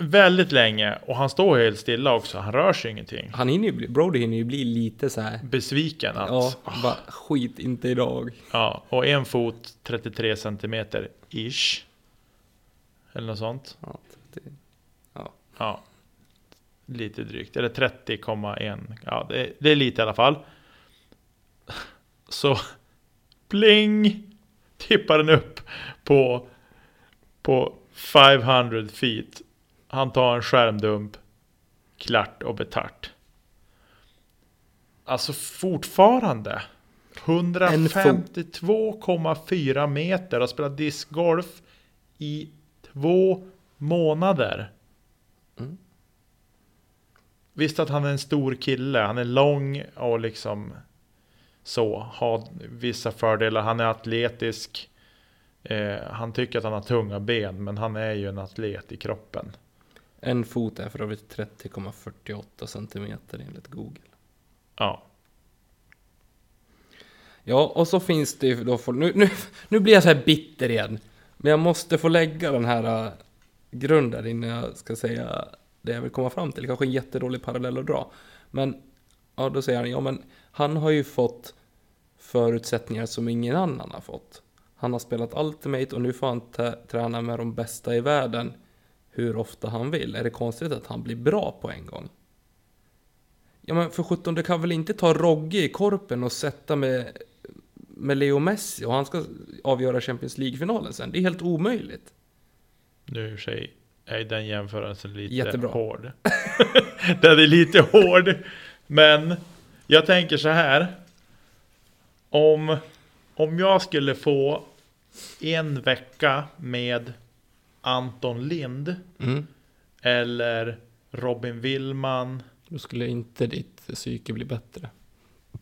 Väldigt länge och han står helt stilla också. Han rör sig ingenting. Han hinner ju bli, Brody hinner ju bli lite så här. Besviken att... Ja, Ja. bara skit inte idag. ja. Och en fot 33 centimeter ish. Eller något sånt. Ja, det, Ja. Lite drygt. Eller 30,1. Ja, det, det är lite i alla fall. Så pling! Tippar den upp på, på 500 feet. Han tar en skärmdump. Klart och betart. Alltså fortfarande. 152,4 meter och spelat discgolf i två månader. Mm. Visst att han är en stor kille, han är lång och liksom så, har vissa fördelar. Han är atletisk. Eh, han tycker att han har tunga ben, men han är ju en atlet i kroppen. En fot är för övrigt 30,48 centimeter enligt Google. Ja, Ja, och så finns det ju då, för, nu, nu, nu blir jag så här bitter igen. Men jag måste få lägga den här äh, grunden innan jag ska säga det jag vill komma fram till. Kanske en jättedålig parallell att dra. Men, ja då säger han, ja men han har ju fått förutsättningar som ingen annan har fått. Han har spelat Ultimate och nu får han träna med de bästa i världen hur ofta han vill. Är det konstigt att han blir bra på en gång? Ja men för sjutton, det kan väl inte ta Rogge i korpen och sätta med, med Leo Messi och han ska avgöra Champions League-finalen sen. Det är helt omöjligt. nu i och för sig är den jämförelsen lite Jättebra. hård. den är lite hård. Men jag tänker så här. Om, om jag skulle få en vecka med Anton Lind Mm. eller Robin Willman Då skulle inte ditt psyke bli bättre.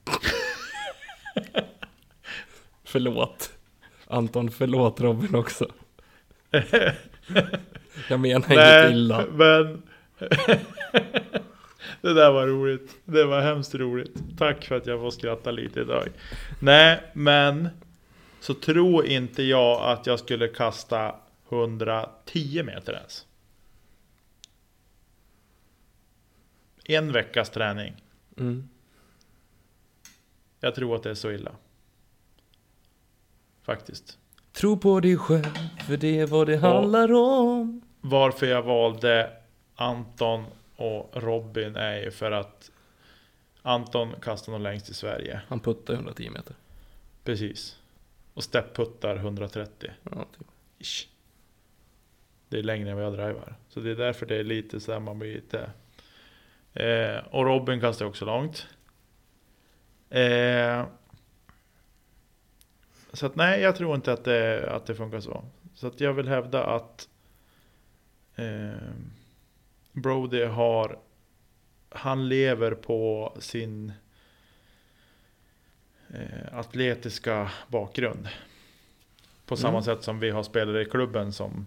förlåt. Anton, förlåt Robin också. Jag menar inget illa. men Det där var roligt. Det var hemskt roligt. Tack för att jag får skratta lite idag. Nej, men så tror inte jag att jag skulle kasta 110 meter ens. En veckas träning. Mm. Jag tror att det är så illa. Faktiskt. Tro på dig själv, för det är vad det handlar om. Varför jag valde Anton och Robin är ju för att Anton kastar nog längst i Sverige. Han puttar 110 meter. Precis. Och stepputtar 130. Ja, typ. Ish. Det är längre än vad jag driver. Så det är därför det är lite så här man blir lite... Eh, och Robin kastar också långt. Eh, så att nej, jag tror inte att det, att det funkar så. Så att jag vill hävda att eh, Brody har... Han lever på sin eh, atletiska bakgrund. På samma Mm. sätt som vi har spelare i klubben som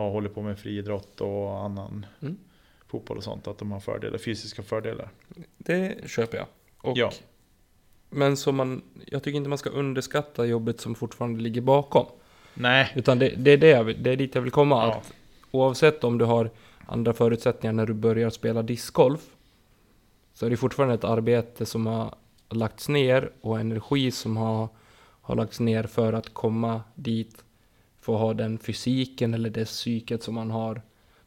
har hållit på med friidrott och annan Mm. fotboll och sånt. Att de har fördelar, fysiska fördelar. Det köper jag. Och, Ja. Men som man, jag tycker inte man ska underskatta jobbet som fortfarande ligger bakom. Nej, Utan det, det, är, det, jag det är dit jag vill komma. Ja. Att oavsett om du har andra förutsättningar när du börjar spela discgolf. Så är det fortfarande ett arbete som har lagts ner och energi som har, har lagts ner för att komma dit. Få ha den fysiken eller det psyket som man har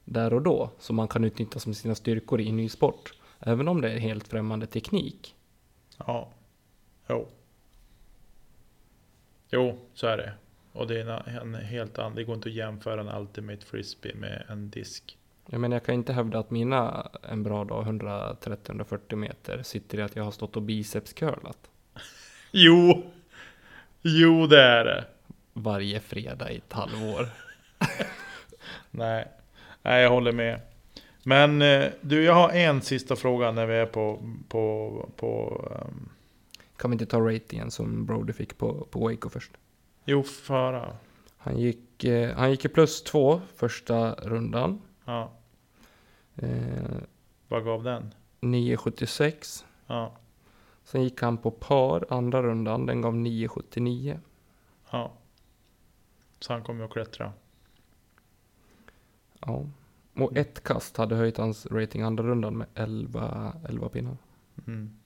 där och då. Som man kan utnyttja som sina styrkor i ny sport. Även om det är helt främmande teknik. Ja. Jo. Jo, så är det. Och det är en, en helt annan. Det går inte att jämföra en Ultimate Frisbee med en disk. Jag menar, jag kan inte hävda att mina en bra dag 130-140 meter sitter i att jag har stått och bicepscurlat Jo! Jo, det är det. Varje fredag i ett halvår. Nej, Nej jag håller med. Men eh, du, jag har en sista fråga när vi är på, på, på um, Kan vi inte ta ratingen som Brody fick på, på Waco först? Jo, föra. Han gick, eh, han gick i plus två första rundan. Ja, Eh, vad gav den? 9,76. Ja, Sen gick han på par andra rundan. Den gav 9,79. ja. Så han kommer att klättra. Ja. Och ett kast hade höjt hans rating andra rundan med 11, 11 pinnar. Mm.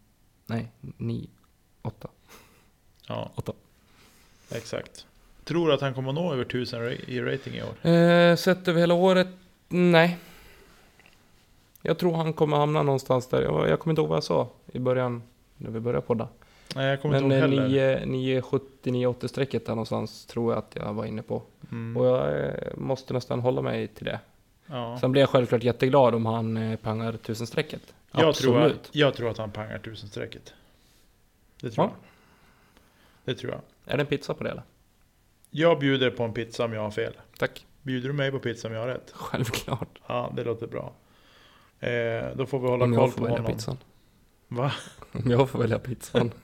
Nej, 9, 8. Ja, 8. exakt. Tror du att han kommer att nå över 1000 ra- i rating i år? Eh, sett över hela året? Nej. Jag tror han kommer hamna någonstans där. Jag, jag kommer inte ihåg vad jag sa i början. När vi började podda. Nej, jag kommer Men inte ihåg eh, heller. 970-980 strecket där någonstans tror jag att jag var inne på. Mm. Och jag eh, måste nästan hålla mig till det. Ja. Sen blir jag självklart jätteglad om han eh, pangar 1000-strecket. Jag, tror att, jag tror att han pangar 1000 strecket. Det tror Ja. jag. Det tror jag. Är det en pizza på det eller? Jag bjuder på en pizza om jag har fel. Tack. Bjuder du mig på pizza om jag har rätt? Självklart. Ja, det låter bra. Eh, då får vi hålla Om koll jag får på välja honom. pizzan. Va? Om jag får välja pizzan.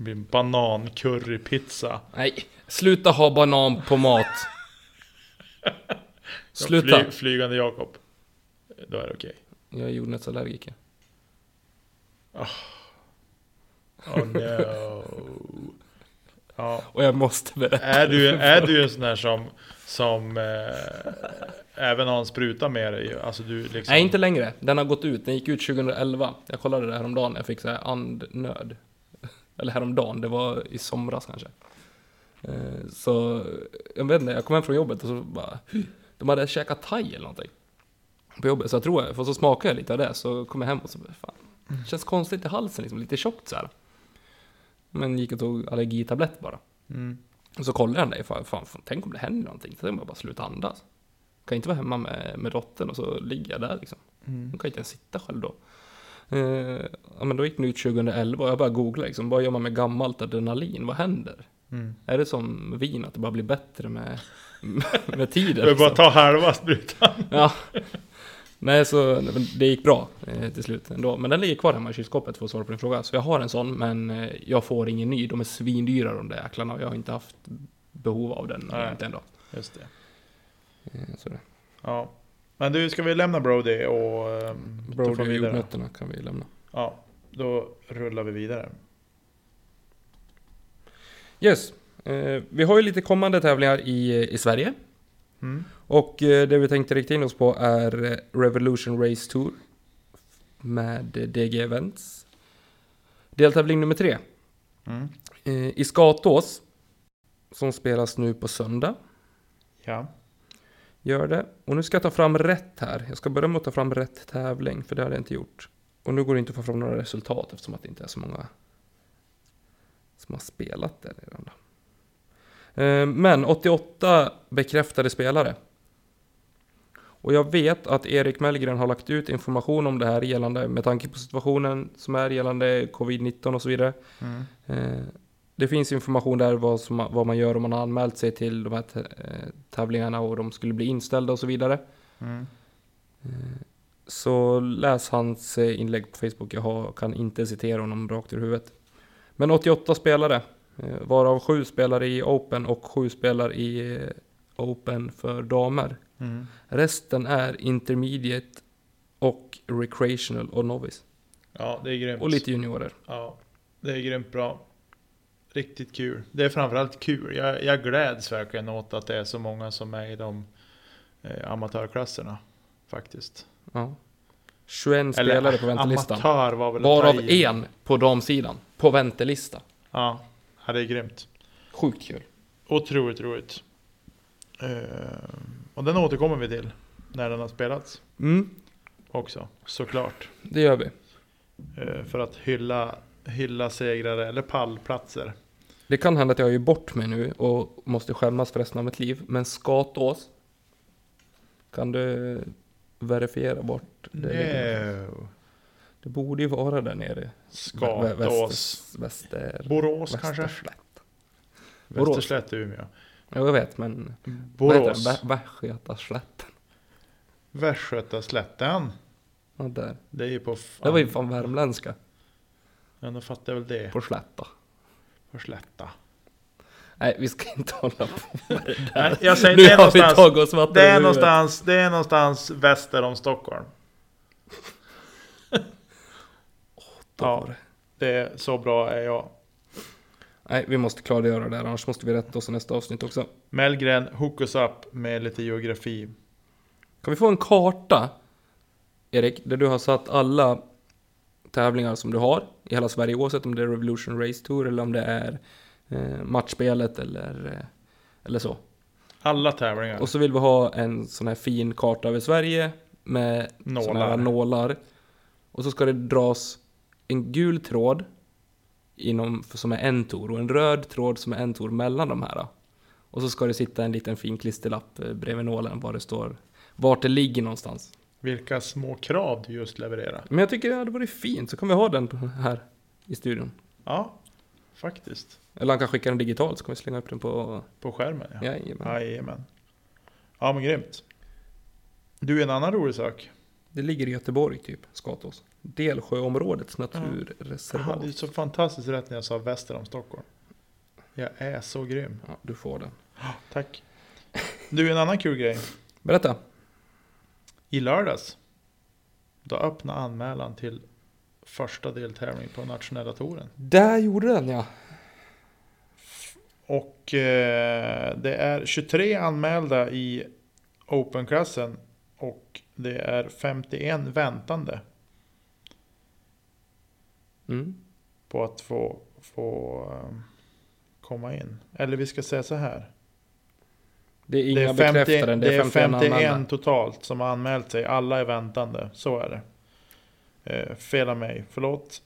Det blir banan-currypizza. Nej, sluta ha banan på mat. Sluta. Fly, flygande Jakob. Då är det okej. Jag är jordnötsallergiker. Oh no. Ja. Och jag måste berätta. Är du, är du en sån här som, som eh, även har en spruta med dig? Alltså du liksom... Nej, inte längre. Den har gått ut. Den gick ut 2011. Jag kollade det häromdagen. Jag fick så här andnöd. Eller häromdagen. Det var i somras kanske. Eh, Så, jag vet inte. Jag kom hem från jobbet och så bara... De hade käkat thai eller någonting. På jobbet. Så jag tror jag, för så smakade jag lite av det. Så kom jag hem och så fan. Det känns konstigt i halsen liksom. Lite tjockt så här. Men gick och tog allergitablett bara. Mm. Och så kollade jag den där, fan, fan, fan, tänk om det händer någonting. Så jag bara sluta andas. Kan inte vara hemma med, med dottern och så ligger jag där liksom. Mm. Hon kan inte ens sitta själv då. Eh, ja men då gick den ut 2011 och jag bara googlade liksom, vad gör man med gammalt adrenalin? Vad händer? Mm. Är det som vin, att det bara blir bättre med, med tiden? Du bara Liksom? ta halva sprutan. Ja. Nej, så det gick bra eh, till slut ändå. Men den ligger kvar hemma i kylskåpet för att svara på din fråga. Så jag har en sån, men eh, jag får ingen ny. De är svindyra de där jäklarna och jag har inte haft behov av den Nej. egentligen då. Just det. Eh, Så det. Ja. Men du, ska vi lämna Brody och um, Brody och jordnötterna kan vi lämna. Ja, då rullar vi vidare. Yes, eh, vi har ju lite kommande tävlingar i, i Sverige. Mm. Och eh, det vi tänkte rikta in oss på är eh, Revolution Race Tour med eh, DG Events. Deltävling nummer tre. Mm. Eh, I Skatås, som spelas nu på söndag. Ja. Gör det. Och nu ska jag ta fram rätt här. Jag ska börja med att ta fram rätt tävling, för det har jag inte gjort. Och nu går det inte att få fram några resultat eftersom att det inte är så många som har spelat det redan. Då. Eh, Men 88 bekräftade spelare. Och jag vet att Erik Mellgren har lagt ut information om det här gällande, med tanke på situationen som är gällande covid-19 och så vidare. Mm. Eh, Det finns information där vad, som, vad man gör om man har anmält sig till de här eh, tävlingarna och de skulle bli inställda och så vidare. Mm. Så läs hans eh, inlägg på Facebook. Jag har, kan inte citera honom rakt ur huvudet. Men 88 spelare, eh, varav 7 spelare i Open och 7 spelare i eh, Open för damer. Mm. Resten är Intermediate och Recreational och Novice. Ja, det är grymt. Och lite juniorer. Ja, det är grymt bra. Riktigt kul. Det är framförallt kul. Jag, jag gläds verkligen åt att det är så många som är i de eh, amatörklasserna. Faktiskt. Ja. 21 spelare på väntelistan. amatör var väl Varav en på damsidan. På väntelista. Ja, ja, det är grymt. Sjukt kul. Otroligt roligt. Eh, och den återkommer vi till när den har spelats Mm, också, såklart. det gör vi. Eh, för att hylla, hylla segrare eller pallplatser. Det kan hända att jag är bort mig nu och måste skämmas för resten av mitt liv. Men Skatås, kan du verifiera bort det? ligger? No. Det borde ju vara där nere. Skatås. Väster, Borås kanske? Västerslätt. Borås. Västerslätt, Umeå. Jo, jag vet, men... Borås. Vä- Västgötaslätten. Västgötaslätten. Ja, där. Det är ju på... Fan. Det var ju fan värmländska. Ja, då fattar jag väl det. På slätta. På slätta. Nej, vi ska inte hålla på med det där. Nej, jag säger, nu det är har vi tagit oss vatten det är någonstans, det är någonstans väster om Stockholm. Då Ja. det. Det är så bra är jag. Nej, vi måste klargöra det här, annars måste vi rätta oss i nästa avsnitt också. Mellgren, hook us up med lite geografi. Kan vi få en karta, Erik, där du har satt alla tävlingar som du har i hela Sverige, oavsett om det är Revolution Race Tour eller om det är eh, matchspelet eller, eh, eller så. Alla tävlingar. Och så vill vi ha en sån här fin karta över Sverige med såna här Nålar. nålar. Och så ska det dras en gul tråd inom, som är en tor och en röd tråd som är en tor mellan de här. Och så ska det sitta en liten fin klisterlapp eh, bredvid nålen var det står vart det ligger någonstans. Vilka små krav du just levererar. Men jag tycker det hade varit fint, så kan vi ha den här i studion. Ja, faktiskt. Eller han kan skicka den digitalt så kan vi slänga upp den på... På skärmen ja. Jajamän. Jajamän. Ja men grymt. Du, en annan rolig sak. Det ligger i Göteborg typ, Skatås. Delsjöområdets Jag naturreservat. hade ju så fantastiskt rätt när jag sa väster om Stockholm. Jag är så grym. Ja, du får den. Tack. Du, en annan kul grej. Berätta. I lördags. Då öppnade anmälan till första deltävling på nationella touren. Där gjorde den ja. Och eh, det är 23 anmälda i Open-klassen. Och det är 51 väntande Mm. på att få, få eh, komma in. Eller vi ska säga så här. Det är Det inga är 50, bekräftade, det är 51, 51 anmälda. totalt som har anmält sig. Alla är väntande. Så är det. Eh, fel av mig, förlåt.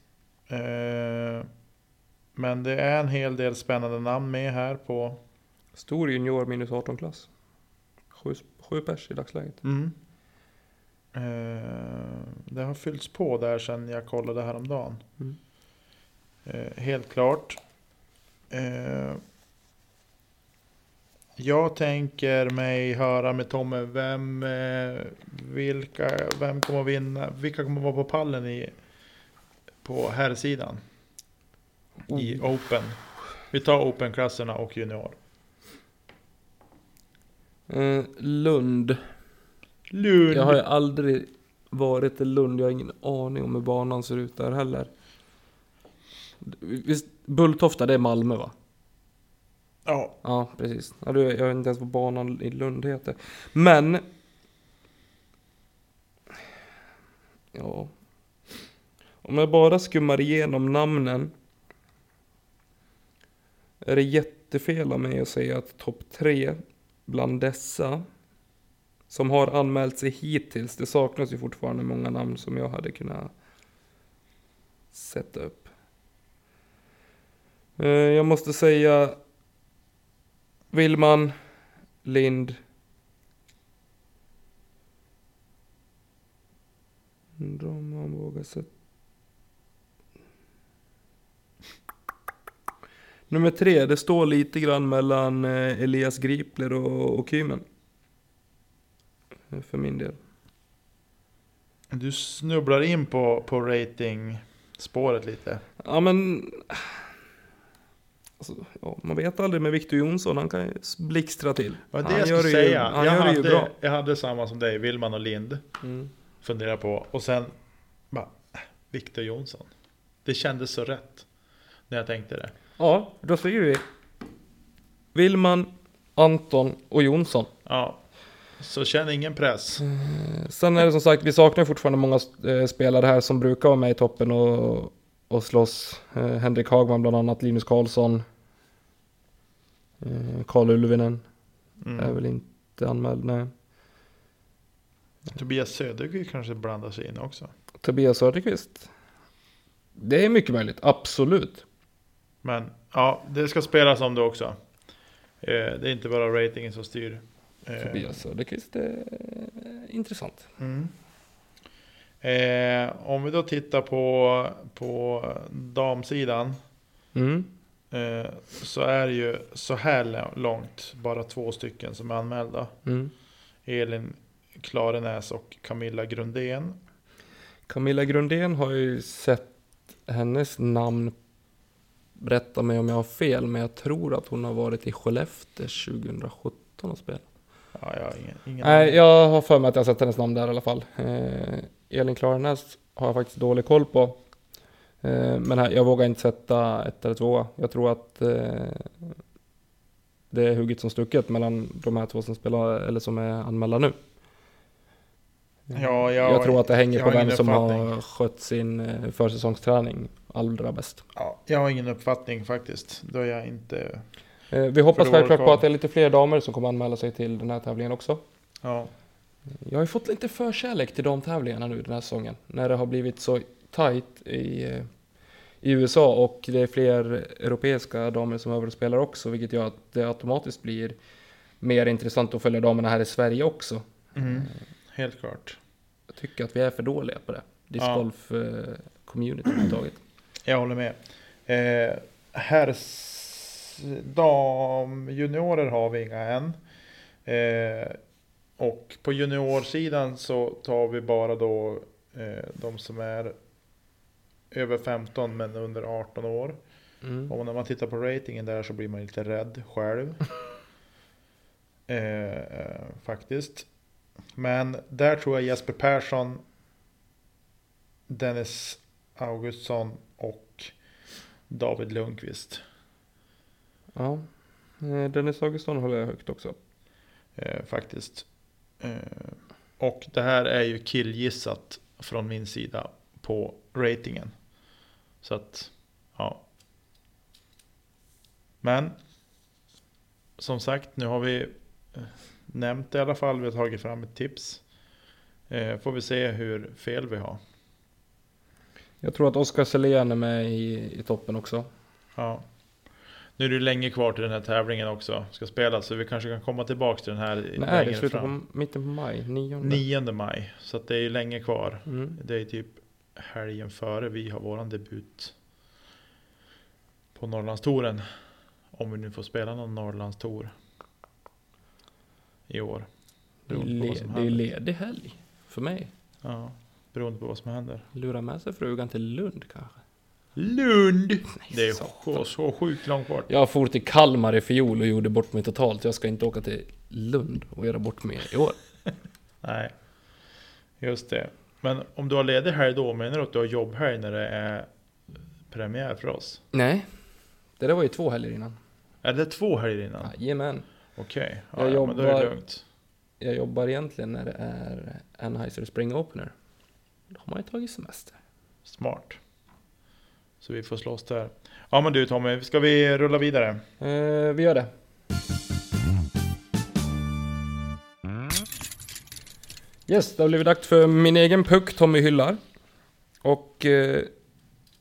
Eh, men det är en hel del spännande namn med här på... Stor junior minus 18-klass. Sju, sju pers i dagsläget. Mm. Eh, det har fyllts på där sedan jag kollade häromdagen. Mm. Eh, helt klart. Eh, jag tänker mig höra med Tommy, vem, eh, vilka, vem kommer vinna, vilka kommer vara på pallen i, på här sidan i Oh. Open. Vi tar Open-klasserna och Junior. Eh, Lund. Lund! Jag har ju aldrig varit i Lund, jag har ingen aning om hur banan ser ut där heller. Visst, Bulltofta det är Malmö va? Ja, Ja, precis. Ja, du, jag vet inte ens vad banan i Lund heter. Men... Ja. Om jag bara skummar igenom namnen. Är det jättefel av mig att säga att topp tre bland dessa som har anmält sig hittills, det saknas ju fortfarande många namn som jag hade kunnat sätta upp. Eh, jag måste säga Willman, Lind. Undrar om man vågar sätta... Nummer tre, det står lite grann mellan eh, Elias Gripler och, och Kymen. För min del. du snubblar in på, på rating-spåret lite. Ja men... Alltså, ja, man vet aldrig med Victor Jonsson, han kan ju blixtra till. Vad det han jag gör det ju, säga. han jag, gör det ju hade, bra. jag hade samma som dig, Willman och Lind. Mm. Funderar på. Och sen bara, Victor Jonsson. Det kändes så rätt. När jag tänkte det. Ja, då säger vi Willman, Anton och Jonsson. Ja. Så känn ingen press. Eh, Sen är det som sagt, vi saknar fortfarande många eh, spelare här som brukar vara med i toppen och, och slåss. Eh, Henrik Hagman bland annat, Linus Karlsson. Eh, Karl Ulvinen är Mm. väl inte anmäld, nej. Tobias Södergren kanske blandar sig in också. Tobias Söderqvist. Det är mycket möjligt, absolut. Men ja, det ska spelas om det också. Eh, det är inte bara ratingen som styr. Eh, Tobias Söderqvist är intressant. Mm. Eh, om vi då tittar på, på damsidan. Mm. Eh, så är det ju så här långt bara två stycken som är anmälda. Mm. Elin Klarenäs och Camilla Grundén. Camilla Grundén har ju sett hennes namn, rätta mig om jag har fel, men jag tror att hon har varit i Skellefteå 2017 och spelat. Ja, jag har ingen, ingen Nej, jag har för mig att jag har sett hennes namn där i alla fall. Eh, Elin Klarenäs har jag faktiskt dålig koll på. Eh, men här, jag vågar inte sätta ett eller två. Jag tror att eh, det är hugget som stucket mellan de här två som spelar, eller som är anmälda nu. Ja, jag, jag- tror att det hänger på vem som har skött sin eh, försäsongsträning allra bäst. Ja, jag har ingen uppfattning faktiskt. Då är jag inte... Vi hoppas självklart på att det är lite fler damer som kommer anmäla sig till den här tävlingen också. Ja, Jag har ju fått lite förkärlek till de tävlingarna nu den här säsongen. När det har blivit så tight i, i USA och det är fler europeiska damer som är över och spelar också. Vilket gör att det automatiskt blir mer intressant att följa damerna här i Sverige också. mm. helt klart. Jag tycker att vi är för dåliga på det. Discgolf eh, community överhuvudtaget. Jag håller med. Eh, herrs damjuniorer har vi inga än. Eh, och på juniorsidan så tar vi bara då eh, de som är över 15 men under 18 år. Mm. Och när man tittar på ratingen där så blir man lite rädd själv. eh, eh, faktiskt. Men där tror jag Jesper Persson, Dennis Augustsson och David Lundqvist. Ja. Eh, Dennis Augustsson håller jag högt också. Eh, faktiskt. Eh, och det här är ju killgissat från min sida på ratingen. Så att, ja. Men som sagt, nu har vi eh, nämnt det i alla fall. Vi har tagit fram ett tips. Eh, får vi se hur fel vi har. Jag tror att Oskar Selén är med i, i toppen också. Ja. Nu är det ju länge kvar till den här tävlingen också. Ska spelas, så vi kanske kan komma tillbaka till den här Nej, det slutar fram. på mitten på maj, 9. 9 maj. Så det är ju länge kvar. Mm. Det är typ helgen före vi har våran debut på Norrlandstouren. Om vi nu får spela någon Norrlandstour i år. Det är, händer. ledig helg för mig. Ja, beroende på vad som händer. Lura med sig frugan till Lund kanske. Lund! Det är så sjukt långt bort. Jag for till Kalmar i fjol och gjorde bort mig totalt. Jag ska inte åka till Lund och göra bort mig i år. Nej, just det. Men om du har ledig helg då, menar du att du har jobbhelg när det är premiär för oss? Nej, det där var ju två helger innan. Är det två helger innan? Jajamän. Okej, Jag ja, ja, men då är det lugnt. Jag jobbar egentligen när det är Anheuser Spring Opener. Då har man ju tagit semester. Smart. Så vi får slåss där. Ja men du Tommy, ska vi rulla vidare? Eh, vi gör det. Yes, det har blivit dags för min egen puck Tommy hyllar. Och eh,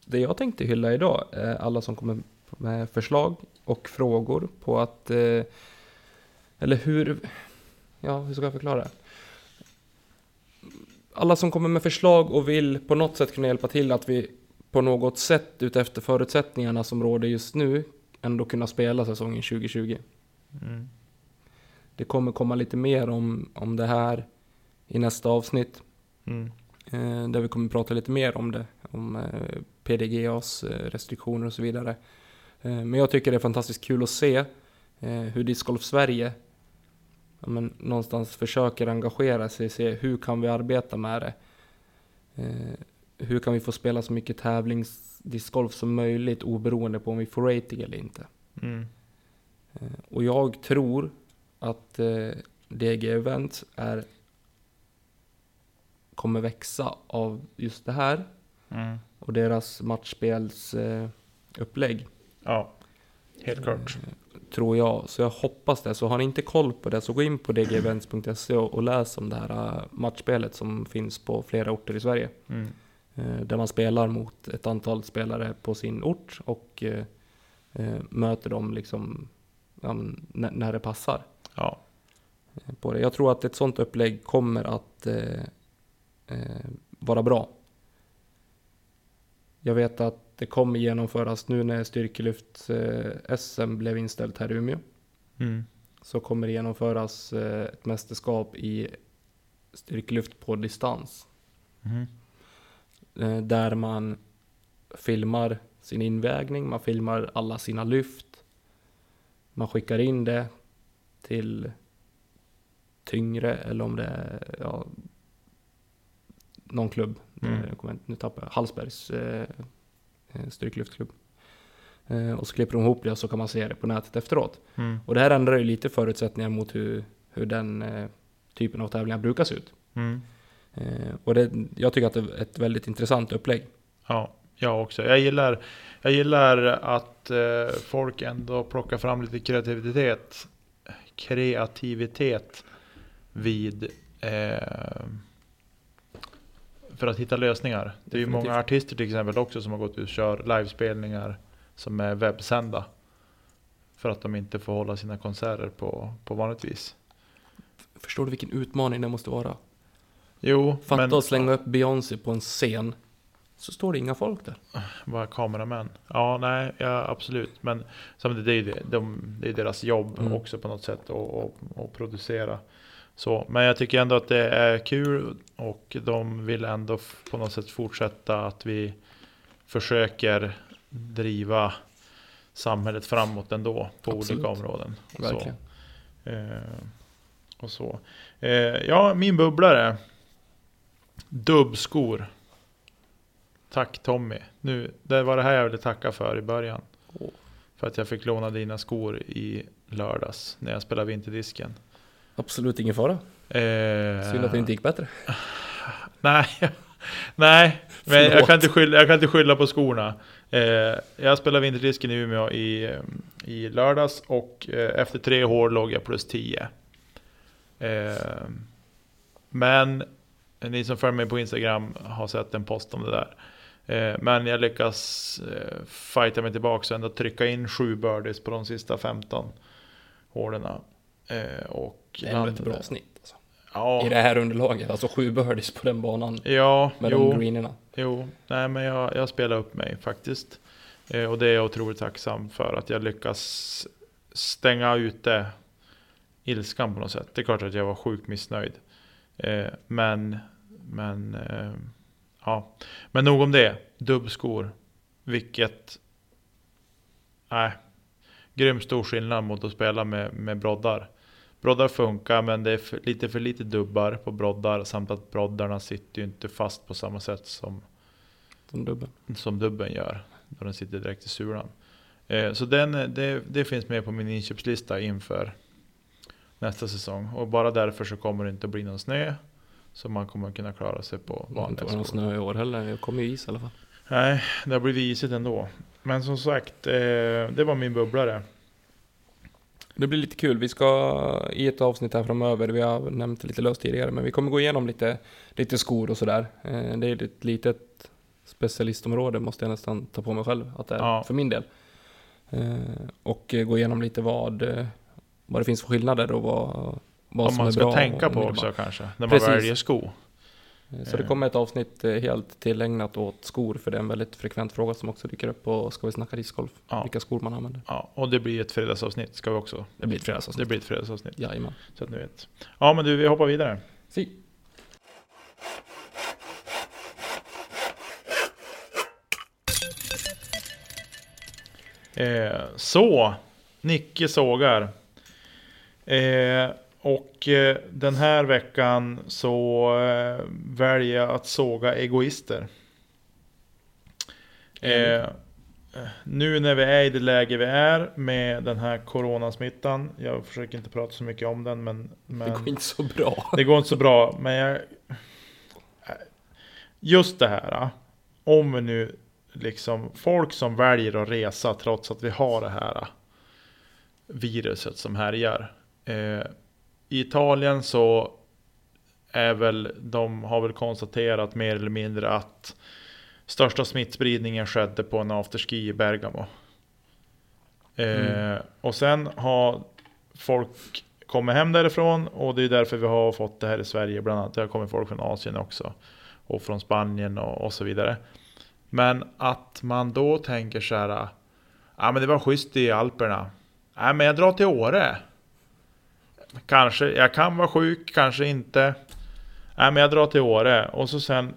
det jag tänkte hylla idag är alla som kommer med förslag och frågor på att... Eh, eller hur... Ja, hur ska jag förklara? Alla som kommer med förslag och vill på något sätt kunna hjälpa till att vi på något sätt utefter förutsättningarna som råder just nu ändå kunna spela säsongen 2020. Mm. Det kommer komma lite mer om, om det här i nästa avsnitt. Mm. Eh, där vi kommer prata lite mer om det. Om eh, PDGAs eh, restriktioner och så vidare. Eh, men jag tycker det är fantastiskt kul att se eh, hur Discgolf Sverige ja, men, någonstans försöker engagera sig. Se hur kan vi arbeta med det. Hur kan vi få spela så mycket tävlingsdiscgolf som möjligt oberoende på om vi får rating eller inte. Mm. Och jag tror att eh, DG Event är, kommer växa av just det här Mm. och deras matchspelsupplägg. Eh, Ja, helt klart. eh, tror jag. Så jag hoppas det. Så har ni inte koll på det så gå in på dgevents.se och, läs om det här eh, matchspelet som finns på flera orter i Sverige. Mm. Eh, där man spelar mot ett antal spelare på sin ort och eh, möter dem liksom ja, när, när det passar. Ja. På det. Jag tror att ett sånt upplägg kommer att eh, eh, vara bra. Jag vet att det kommer genomföras nu när styrkelyfts-SM blev inställt här i Umeå. Mm. Så kommer det genomföras eh, ett mästerskap i styrkelyft på distans. Mhm. Eh, där man filmar sin invägning, man filmar alla sina lyft. Man skickar in det till tyngre eller om det är ja, någon klubb. Mm. Eh, kommer nu tappar jag Hallsbergs eh, eh, styrkelyftklubb. Eh, och så klipper de ihop det och så kan man se det på nätet efteråt. Mm. Och det här ändrar ju lite förutsättningar mot hur, hur den eh, typen av tävlingar brukar se ut. Mm. Eh, och det, jag tycker att det är ett väldigt intressant upplägg. Ja, jag också. Jag gillar, jag gillar att eh, folk ändå plockar fram lite kreativitet. Kreativitet vid för att hitta lösningar. Det är ju Definitivt. många artister till exempel också som har gått ut och kör livespelningar som är webbsända. För att de inte får hålla sina konserter på, på vanligt vis. Förstår du vilken utmaning det måste vara? Jo, Fatta men att slänga upp Beyoncé på en scen. Så står det inga folk där. Bara kameramän. Ja, nej, ja, absolut. Men samtidigt, det är ju det, de, det är deras jobb Mm. också på något sätt att producera. Så, men jag tycker ändå att det är kul och de vill ändå på något sätt fortsätta att vi försöker driva samhället framåt ändå på Absolut. olika områden. Verkligen. Så, eh, och så. Eh, ja, min bubblare. Dubbskor. Tack Tommy. Nu, det var det här jag ville tacka för i början. Åh. För att jag fick låna dina skor i lördags när jag spelade vinterdisken. Absolut ingen fara. Eh, Synd att det inte gick bättre. Nej, nej men jag kan, inte skylla, jag kan inte skylla på skorna. Eh, jag spelade vinterdisken i Umeå i, i lördags och eh, efter tre hål låg jag plus 10. Eh, men ni som följer mig på Instagram har sett en post om det där. Eh, men jag lyckas eh, fighta mig tillbaka och ändå trycka in sju birdies på de sista 15 hålen. Eh, och Det är ändå ett bra snitt. Alltså. Ja, I det här underlaget. Alltså sju birdies på den banan. ja Med jo. de greenerna. Jo, nej men jag, jag spelar upp mig faktiskt. Eh, och det är jag otroligt tacksam för att jag lyckas stänga ute ilskan på något sätt. Det är klart att jag var sjukt missnöjd. Eh, men, men, eh, ja. Men nog om det. Dubbskor. Vilket, nej. Grymt stor skillnad mot att spela med, med broddar. Broddar funkar men det är för, lite för lite dubbar på broddar samt att broddarna sitter ju inte fast på samma sätt som Som dubben. som dubben gör. Då den sitter direkt i sulan. Eh, så den, det, det finns med på min inköpslista inför nästa säsong. Och bara därför så kommer det inte bli någon snö. Så man kommer kunna klara sig på Det har inte vanliga varit någon skor. snö i år heller. Det kommer ju is i alla fall. Nej, det har blivit isigt ändå. Men som sagt, eh, det var min bubblare. Det blir lite kul. Vi ska i ett avsnitt här framöver, vi har nämnt det lite löst tidigare, men vi kommer gå igenom lite, lite skor och sådär. Eh, Det är ett litet specialistområde måste jag nästan ta på mig själv att det är Ja. för min del. Eh, Och gå igenom lite vad, eh, vad det finns för skillnader och vad, vad Om som man är ska bra. tänka och på mindre bra. också kanske. När man Precis. väljer sko. Eh, Så det kommer ett avsnitt eh, helt tillägnat åt skor, för det är en väldigt frekvent fråga som också dyker upp på Ska vi snacka discgolf? Ja. Vilka skor man använder. Ja, och det blir ett fredagsavsnitt ska vi också. Det blir ett Det fredagsavsnitt. blir ett fredagsavsnitt. Jajamän. Så att ni vet. Ja men du, vi hoppar vidare. Si. Eh, så, Nicke sågar. Eh, och eh, den här veckan så eh, väljer jag att såga egoister. Eh, nu när vi är i det läge vi är med den här coronasmittan. Jag försöker inte prata så mycket om den men... men Det går inte så bra. det går inte så bra, men jag... Just det här. Om vi nu liksom, folk som väljer att resa trots att vi har det här viruset som härjar. Eh, I Italien så är väl, de har väl konstaterat mer eller mindre att största smittspridningen skedde på en afterski i Bergamo. Eh, och sen har folk kommit hem därifrån och det är därför vi har fått det här i Sverige bland annat. Det har kommit folk från Asien också. Och från Spanien och, och så vidare. Men att man då tänker så här. Ja men det var schysst i Alperna. Nej men jag drar till Åre. Kanske, jag kan vara sjuk, kanske inte. Nej men jag drar till Åre. Och så sen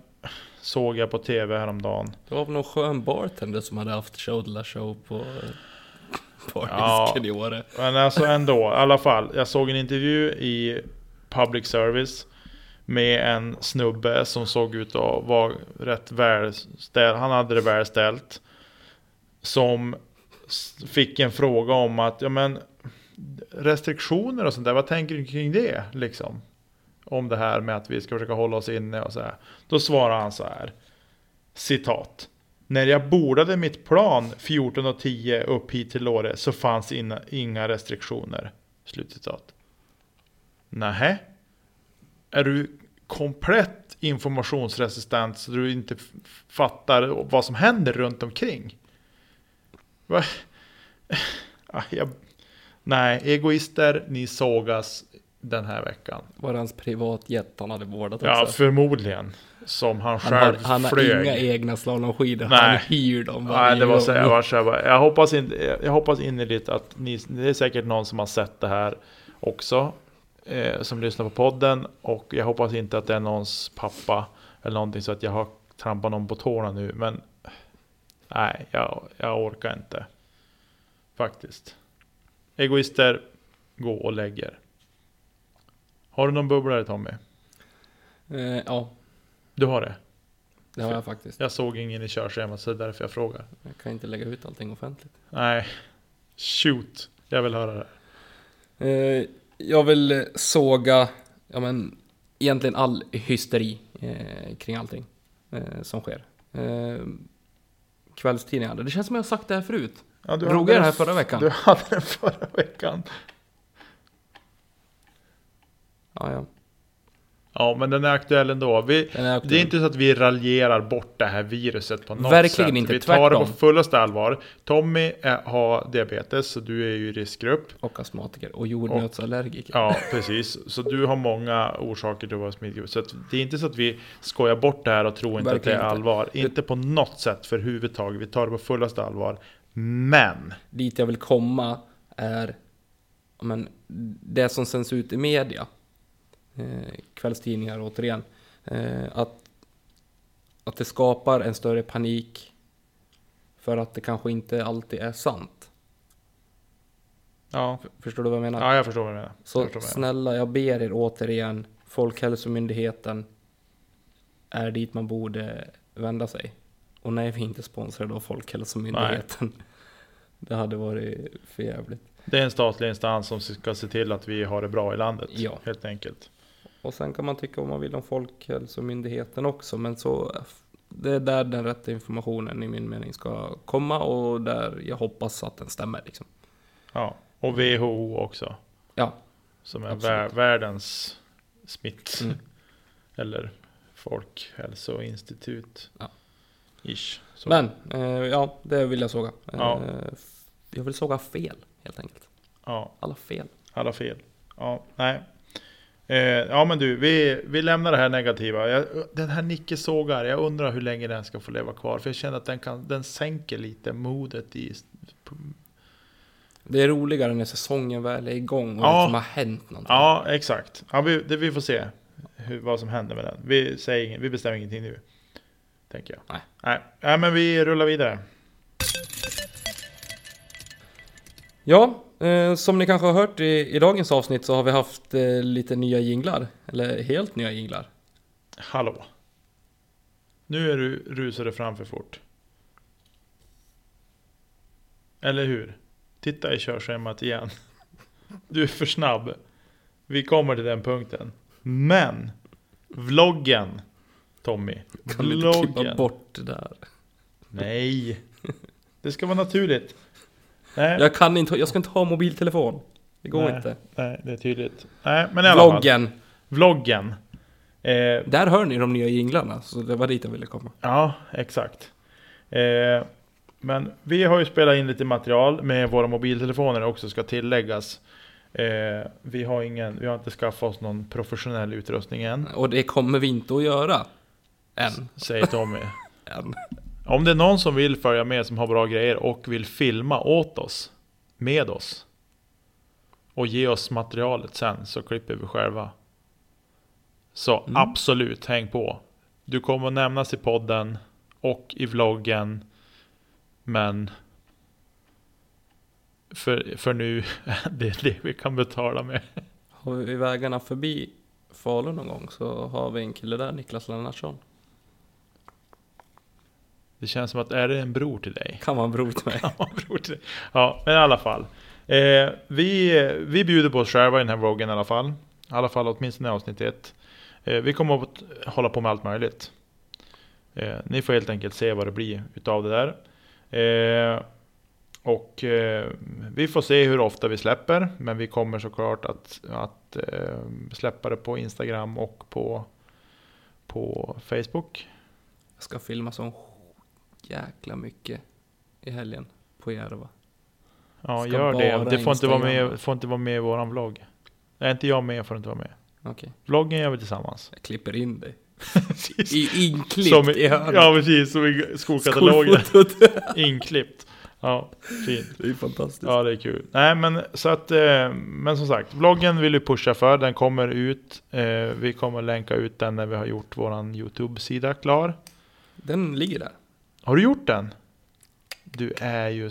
såg jag på tv häromdagen. Det var väl någon skön bartender som hade haft show show på på Ja. i Åre. Men alltså ändå, i alla fall. Jag såg en intervju i Public Service med en snubbe som såg ut att vara rätt välställd. Han hade det välställt. Som fick en fråga om att, ja men restriktioner och sånt där, vad tänker du kring det liksom? Om det här med att vi ska försöka hålla oss inne och så här. Då svarar han så här. Citat. När jag bordade mitt plan 14.10 upp hit till Åre så fanns inga restriktioner. Slutcitat. Nähä? Är du komplett informationsresistent så du inte fattar vad som händer runt omkring? Va? Ah, jag, nej, egoister, ni sågas den här veckan. Var det hans privatjet han hade vårdat Ja, också? förmodligen. Som han Han har, själv han har flög. inga egna slalomskidor, Nej. han hyr dem Nej, det var så, jag, var så jag, hoppas in, jag hoppas innerligt att ni, det är säkert någon som har sett det här också. Eh, som lyssnar på podden. Och jag hoppas inte att det är någons pappa. Eller någonting så att jag har trampat någon på tårna nu. Men nej, jag, jag orkar inte. Faktiskt. Egoister, gå och lägger. Har du någon bubblare Tommy? Eh, ja, Du har det? det har jag faktiskt. Jag såg ingen i körschemat så det är därför jag frågar. Jag kan inte lägga ut allting offentligt. Nej, shoot. Jag vill höra det. Eh, jag vill såga, ja men, egentligen all hysteri eh, kring allting eh, som sker. Eh, kvällstidningar, det känns som jag har sagt det här förut. Ja, du Drog jag det här den- förra veckan? Du hade den förra veckan. Ja, ja. Ja, men den är aktuell ändå. Vi, Den är aktuell. det är inte så att vi raljerar bort det här viruset på något Verkligen sätt. inte, Vi tar det på tvärtom. fullaste allvar. Tommy är, har diabetes, så du är ju i riskgrupp. Och astmatiker och jordnötsallergiker. Ja, precis. Så du har många orsaker till att vara smittgrupp. Så det är inte så att vi skojar bort det här och tror inte Verkligen att det är inte. allvar. Inte på något sätt för huvudtaget. Vi tar det på fullaste allvar. Men! Dit jag vill komma är men, det som sänds ut i media. Eh, kvällstidningar återigen. Eh, att, att det skapar en större panik. För att det kanske inte alltid är sant. Ja, Förstår du vad jag menar? ja jag förstår vad du menar. Jag Så menar. snälla, jag ber er återigen. Folkhälsomyndigheten är dit man borde vända sig. Och nej, vi är inte sponsrade av Folkhälsomyndigheten. Det hade varit för jävligt. Det är en statlig instans som ska se till att vi har det bra i landet. Ja. Helt enkelt. Och sen kan man tycka vad man vill om Folkhälsomyndigheten också, men så det är där den rätta informationen i min mening ska komma och där jag hoppas att den stämmer liksom. Ja. Och WHO också. Ja, Som är vär, världens smitt. Mm. Eller folkhälsoinstitut. Ja. Ish. Så. men eh, ja, det vill jag såga. Ja. Eh, jag vill såga fel helt enkelt. Ja, Alla fel. alla fel. Ja, nej. Eh, ja men du, vi, vi lämnar det här negativa. Jag, den här Nicke sågar, jag undrar hur länge den ska få leva kvar. För jag känner att den, kan, den sänker lite modet i... Det är roligare när säsongen väl är igång och Ja. det liksom har hänt någonting. Ja, exakt. Ja, vi, det, vi får se hur, vad som händer med den. Vi, säger, vi bestämmer ingenting nu. Tänker jag. Nej. Nej. Nej, men vi rullar vidare. Ja, eh, som ni kanske har hört i, i dagens avsnitt så har vi haft eh, lite nya jinglar. Eller helt nya jinglar. Hallå. Nu är du rusade fram för fort. Eller hur? Titta i körschemat igen. Du är för snabb. Vi kommer till den punkten. Men vloggen Tommy. Kan vi inte klippa bort det där? Nej. Det ska vara naturligt. Nej, Jag kan inte, jag ska inte ha mobiltelefon. Det går Nej. inte. nej det är tydligt. Nej, men i alla fall. Vloggen. Vloggen. Eh, Där hör ni de nya jinglarna, så det var dit jag ville komma. Ja, exakt. Eh, men vi har ju spelat in lite material med våra mobiltelefoner också ska tilläggas. Eh, vi, har ingen, vi har inte skaffat oss någon professionell utrustning än, Och det kommer vi inte att göra. Än. säger Tommy. Än. Om det är någon som vill följa med som har bra grejer och vill filma åt oss, med oss och ge oss materialet sen så klipper vi själva. Så Mm. absolut, häng på. Du kommer att nämnas i podden och i vloggen. Men för, för nu är det det vi kan betala med. Har vi vägarna förbi Falun någon gång så har vi en kille där, Niklas Lennartsson. Det känns som att är det en bror till dig? Kan vara en bror till mig. Ja, bror till dig. Ja, men i alla fall. Eh, vi, vi bjuder på oss själva i den här vloggen i alla fall. I alla fall åtminstone i avsnitt ett. Eh, vi kommer att hålla på med allt möjligt. Eh, ni får helt enkelt se vad det blir utav det där. Eh, och eh, vi får se hur ofta vi släpper. Men vi kommer såklart att, att eh, släppa det på Instagram och på, på Facebook. Jag ska filma så jäkla mycket i helgen på Järva. Ja, Ska gör det. Det får inte, vara med, får inte vara med i våran vlogg. Är inte jag med får inte vara med. Okej, Vloggen gör vi tillsammans. jag klipper in dig. I, inklippt Som i hörnet. Ja precis, som i skolkatalogen. Skolfotot. Inklippt. Ja, fint. Det är fantastiskt. Ja det är kul. Nej men så att, eh, men som sagt, vloggen vill vi pusha för. Den kommer ut. Eh, vi kommer länka ut den när vi har gjort våran YouTube-sida klar. Den ligger där. Har du gjort den? Du är ju...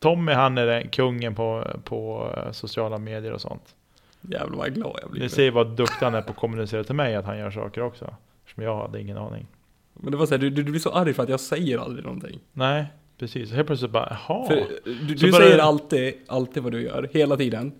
Tommy han är den kungen på, på eh, sociala medier och sånt. Jävlar vad glad jag blir. Ni ser vad duktig han är på att kommunicera till mig att han gör saker också. Som jag hade ingen aning. Men det var så här, du, du, du blir så arg för att jag säger aldrig någonting. Nej, precis. Helt plötsligt bara, jaha. För du, Så du bara- säger alltid, alltid vad du gör, hela tiden.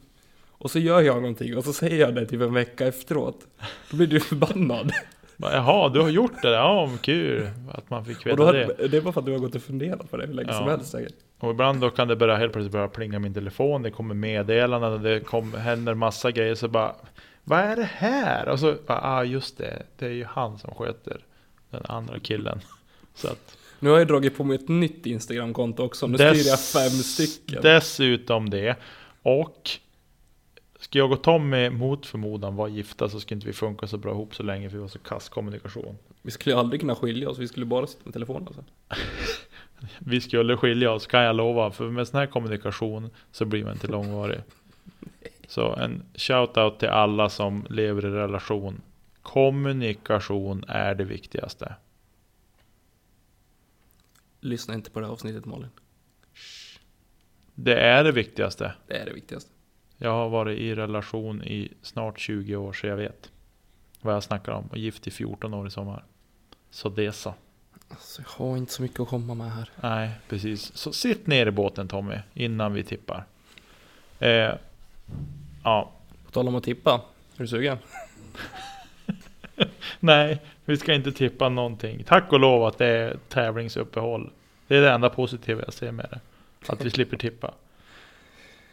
Och så gör jag någonting och så säger jag det typ en vecka efteråt. Då blir du förbannad. Jaha, du har gjort det? Ja, kul att man fick veta har, det. det är bara för att du har gått och funderat på det hur länge som Ja. helst säkert. Och ibland då kan det börja helt plötsligt börja plinga min telefon. Det kommer meddelanden, det kom, händer massa grejer. Så bara, vad är det här? Och så, ah just det, det är ju han som sköter den andra killen. Så att, Nu har jag dragit på mig ett nytt Instagramkonto också. Nu Dess- styr jag fem stycken. Dessutom det. Och Ska jag och Tommy mot förmodan vara gifta så skulle inte vi funka så bra ihop så länge för vi var så kass kommunikation. Vi skulle ju aldrig kunna skilja oss, vi skulle bara sitta med telefonen alltså. Vi skulle skilja oss kan jag lova, för med sån här kommunikation så blir man inte långvarig. Så en shout-out till alla som lever i relation. Kommunikation är det viktigaste. Lyssna inte på det här avsnittet Malin. Det är det viktigaste. Det är det viktigaste. Jag har varit i relation i snart 20 år så jag vet vad jag snackar om. Och gift i 14 år i sommar. Så det så. Alltså, jag har inte så mycket att komma med här. Nej, precis. Så sitt ner i båten Tommy, innan vi tippar. Eh, ja, På tal om att tippa. Är du sugen? nej, vi ska inte tippa någonting. Tack och lov att det är tävlingsuppehåll. Det är det enda positiva jag ser med det. Att vi slipper tippa.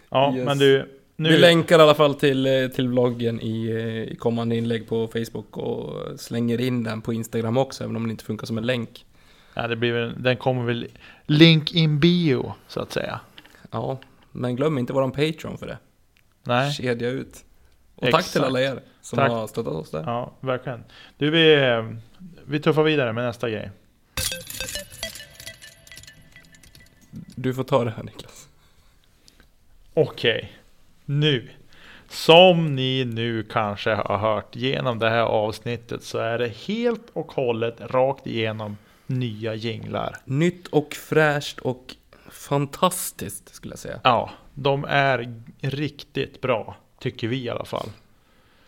Ja, Yes. men du. Nu, Vi länkar i alla fall till, eh, till vloggen i, eh, i kommande inlägg på Facebook och slänger in den på Instagram också, även om det inte funkar som en länk. ja, det blir, den kommer väl link in bio, så att säga. Ja, men glöm inte våran Patreon för det. Nej, Kedja ut. Och tack Exakt. till alla er som Tack. har stöttat oss där. ja, verkligen. Du, vi, eh, vi tuffar vidare med nästa grej. Du får ta det här Niklas. Okej, nu. Som ni nu kanske har hört genom det här avsnittet så är det helt och hållet rakt igenom nya jinglar. Nytt och fräscht och fantastiskt skulle jag säga. Ja, de är riktigt bra, tycker vi i alla fall.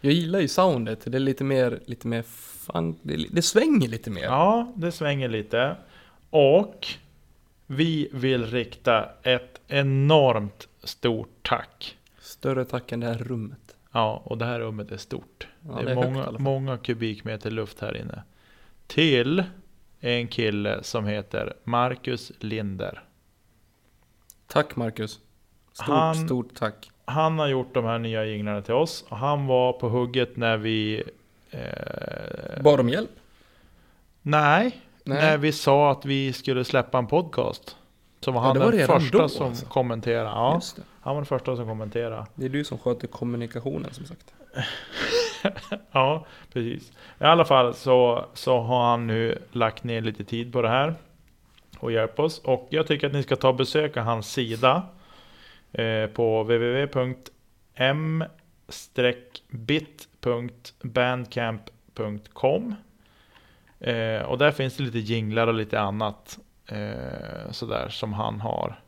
Jag gillar ju soundet, det är lite mer, lite mer funk, det, det svänger lite mer. Ja, det svänger lite. Och vi vill rikta ett enormt stort tack. Större tack än det här rummet. Ja, och det här rummet är stort. Ja, det är, det är högt många, fall. många kubikmeter luft här inne. Till en kille som heter Marcus Linder. Tack Marcus. Stort, Han- stort tack. Han har gjort de här nya jinglarna till oss. Han var på hugget när vi eh, Bad om hjälp? nej, Nej. när vi sa att vi skulle släppa en podcast. Så var Ja, han var den första då, som alltså. kommenterade. Ja. Han var den första som kommenterade. det är du som sköter kommunikationen som sagt. Ja, precis. I alla fall så, så har han nu lagt ner lite tid på det här. Och hjälpt oss. Och jag tycker att ni ska ta och besöka hans sida. Eh, på www.m-bit.bandcamp.com eh, Och där finns det lite jinglar och lite annat. Eh, sådär som han har.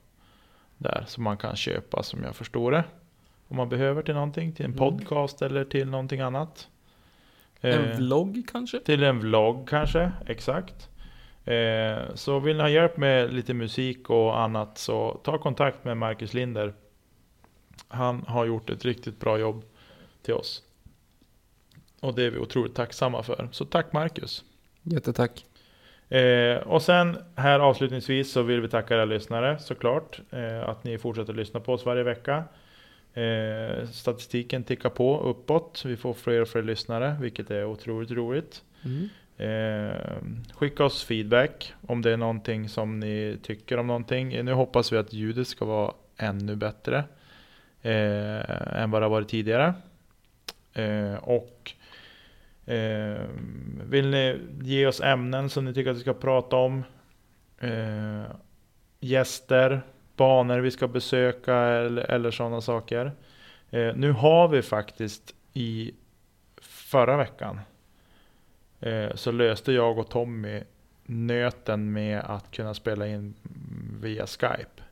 Där som man kan köpa som jag förstår det. Om man behöver till någonting. Till en Mm. podcast eller till någonting annat. Eh, En vlogg kanske? till en vlogg kanske, exakt. Eh, så vill ni ha hjälp med lite musik och annat så ta kontakt med Marcus Linder. Han har gjort ett riktigt bra jobb till oss. Och det är vi otroligt tacksamma för. Så tack Marcus. Jättetack. Eh, och sen här avslutningsvis så vill vi tacka era lyssnare såklart. Eh, att ni fortsätter lyssna på oss varje vecka. Eh, statistiken tickar på uppåt. Vi får fler och fler lyssnare, vilket är otroligt roligt. Mm. Eh, skicka oss feedback om det är någonting som ni tycker om någonting. Nu hoppas vi att ljudet ska vara ännu bättre eh, än vad det har varit tidigare. Eh, och eh, vill ni ge oss ämnen som ni tycker att vi ska prata om? Eh, gäster, banor vi ska besöka eller, eller sådana saker. Eh, nu har vi faktiskt i förra veckan eh, så löste jag och Tommy nöten med att kunna spela in via Skype.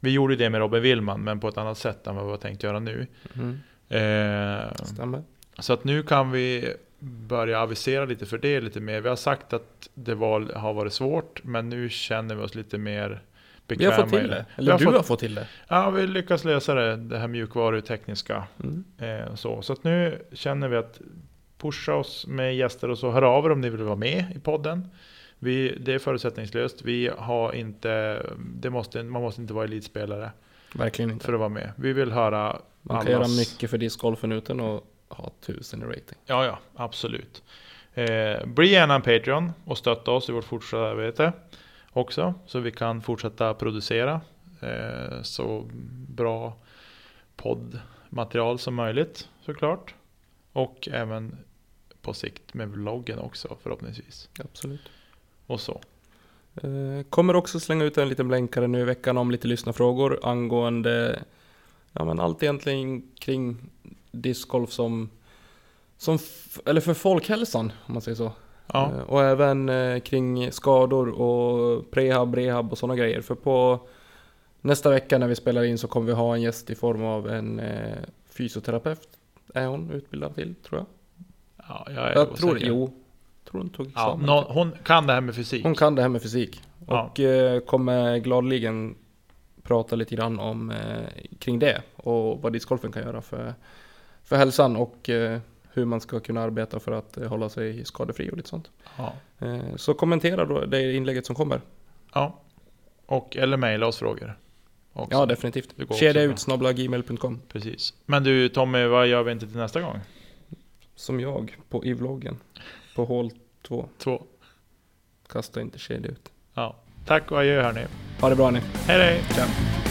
Vi gjorde det med Robin Willman men på ett annat sätt än vad vi har tänkt göra nu. Mm. Eh, Stämmer. Så att nu kan vi börja avisera lite för det lite mer. Vi har sagt att det var, har varit svårt men nu känner vi oss lite mer Vi bekväma. har fått till det. Vi Eller har du fått- har fått till det. Ja, vi lyckas lösa det, det här mjukvarutekniska. Mm. Eh, så. så att nu känner vi att pusha oss med gäster och så. Hör av er om ni vill vara med i podden. Vi, det är förutsättningslöst. Vi har inte, det måste, man måste inte vara elitspelare Verkligen inte. för att vara med. Vi vill höra Man kan göra allas- mycket för discgolfen utan att ha tusen i rating. Ja, ja, absolut. Eh, bli gärna en Patreon och stötta oss i vårt fortsatta arbete också. Så vi kan fortsätta producera eh, så bra poddmaterial som möjligt såklart. Och även på sikt med vloggen också förhoppningsvis. Absolut. Och så. Eh, Kommer också slänga ut en liten blänkare nu i veckan om lite lyssnarfrågor angående ja, men allt egentligen kring discgolf som, som eller för folkhälsan om man säger så. Ja, Eh, Och även eh, kring skador och prehab, rehab och sådana grejer. För på nästa vecka när vi spelar in så kommer vi ha en gäst i form av en eh, fysioterapeut. Är hon utbildad till tror jag? ja jag är Jag tror. Jo. Tror hon tog Ja, examen. nå- hon kan det här med fysik. Hon kan det här med fysik. Ja. Och eh, kommer gladeligen prata lite grann om eh, kring det. Och vad discgolfen kan göra för, för hälsan och eh, hur man ska kunna arbeta för att eh, hålla sig skadefri och lite sånt. Ja. Eh, så kommentera då det inlägget som kommer. ja. Och, eller mejla oss frågor. också. Ja, definitivt. Det går också Kedja bra. ut snabla gmail.com Precis. Men du Tommy, vad gör vi inte till nästa gång? Som jag på i vloggen. På hål 2. Två. Kasta inte kedja ut. Ja. Tack och adjö hörni. Ha det bra ni. Hej hej! Ciao.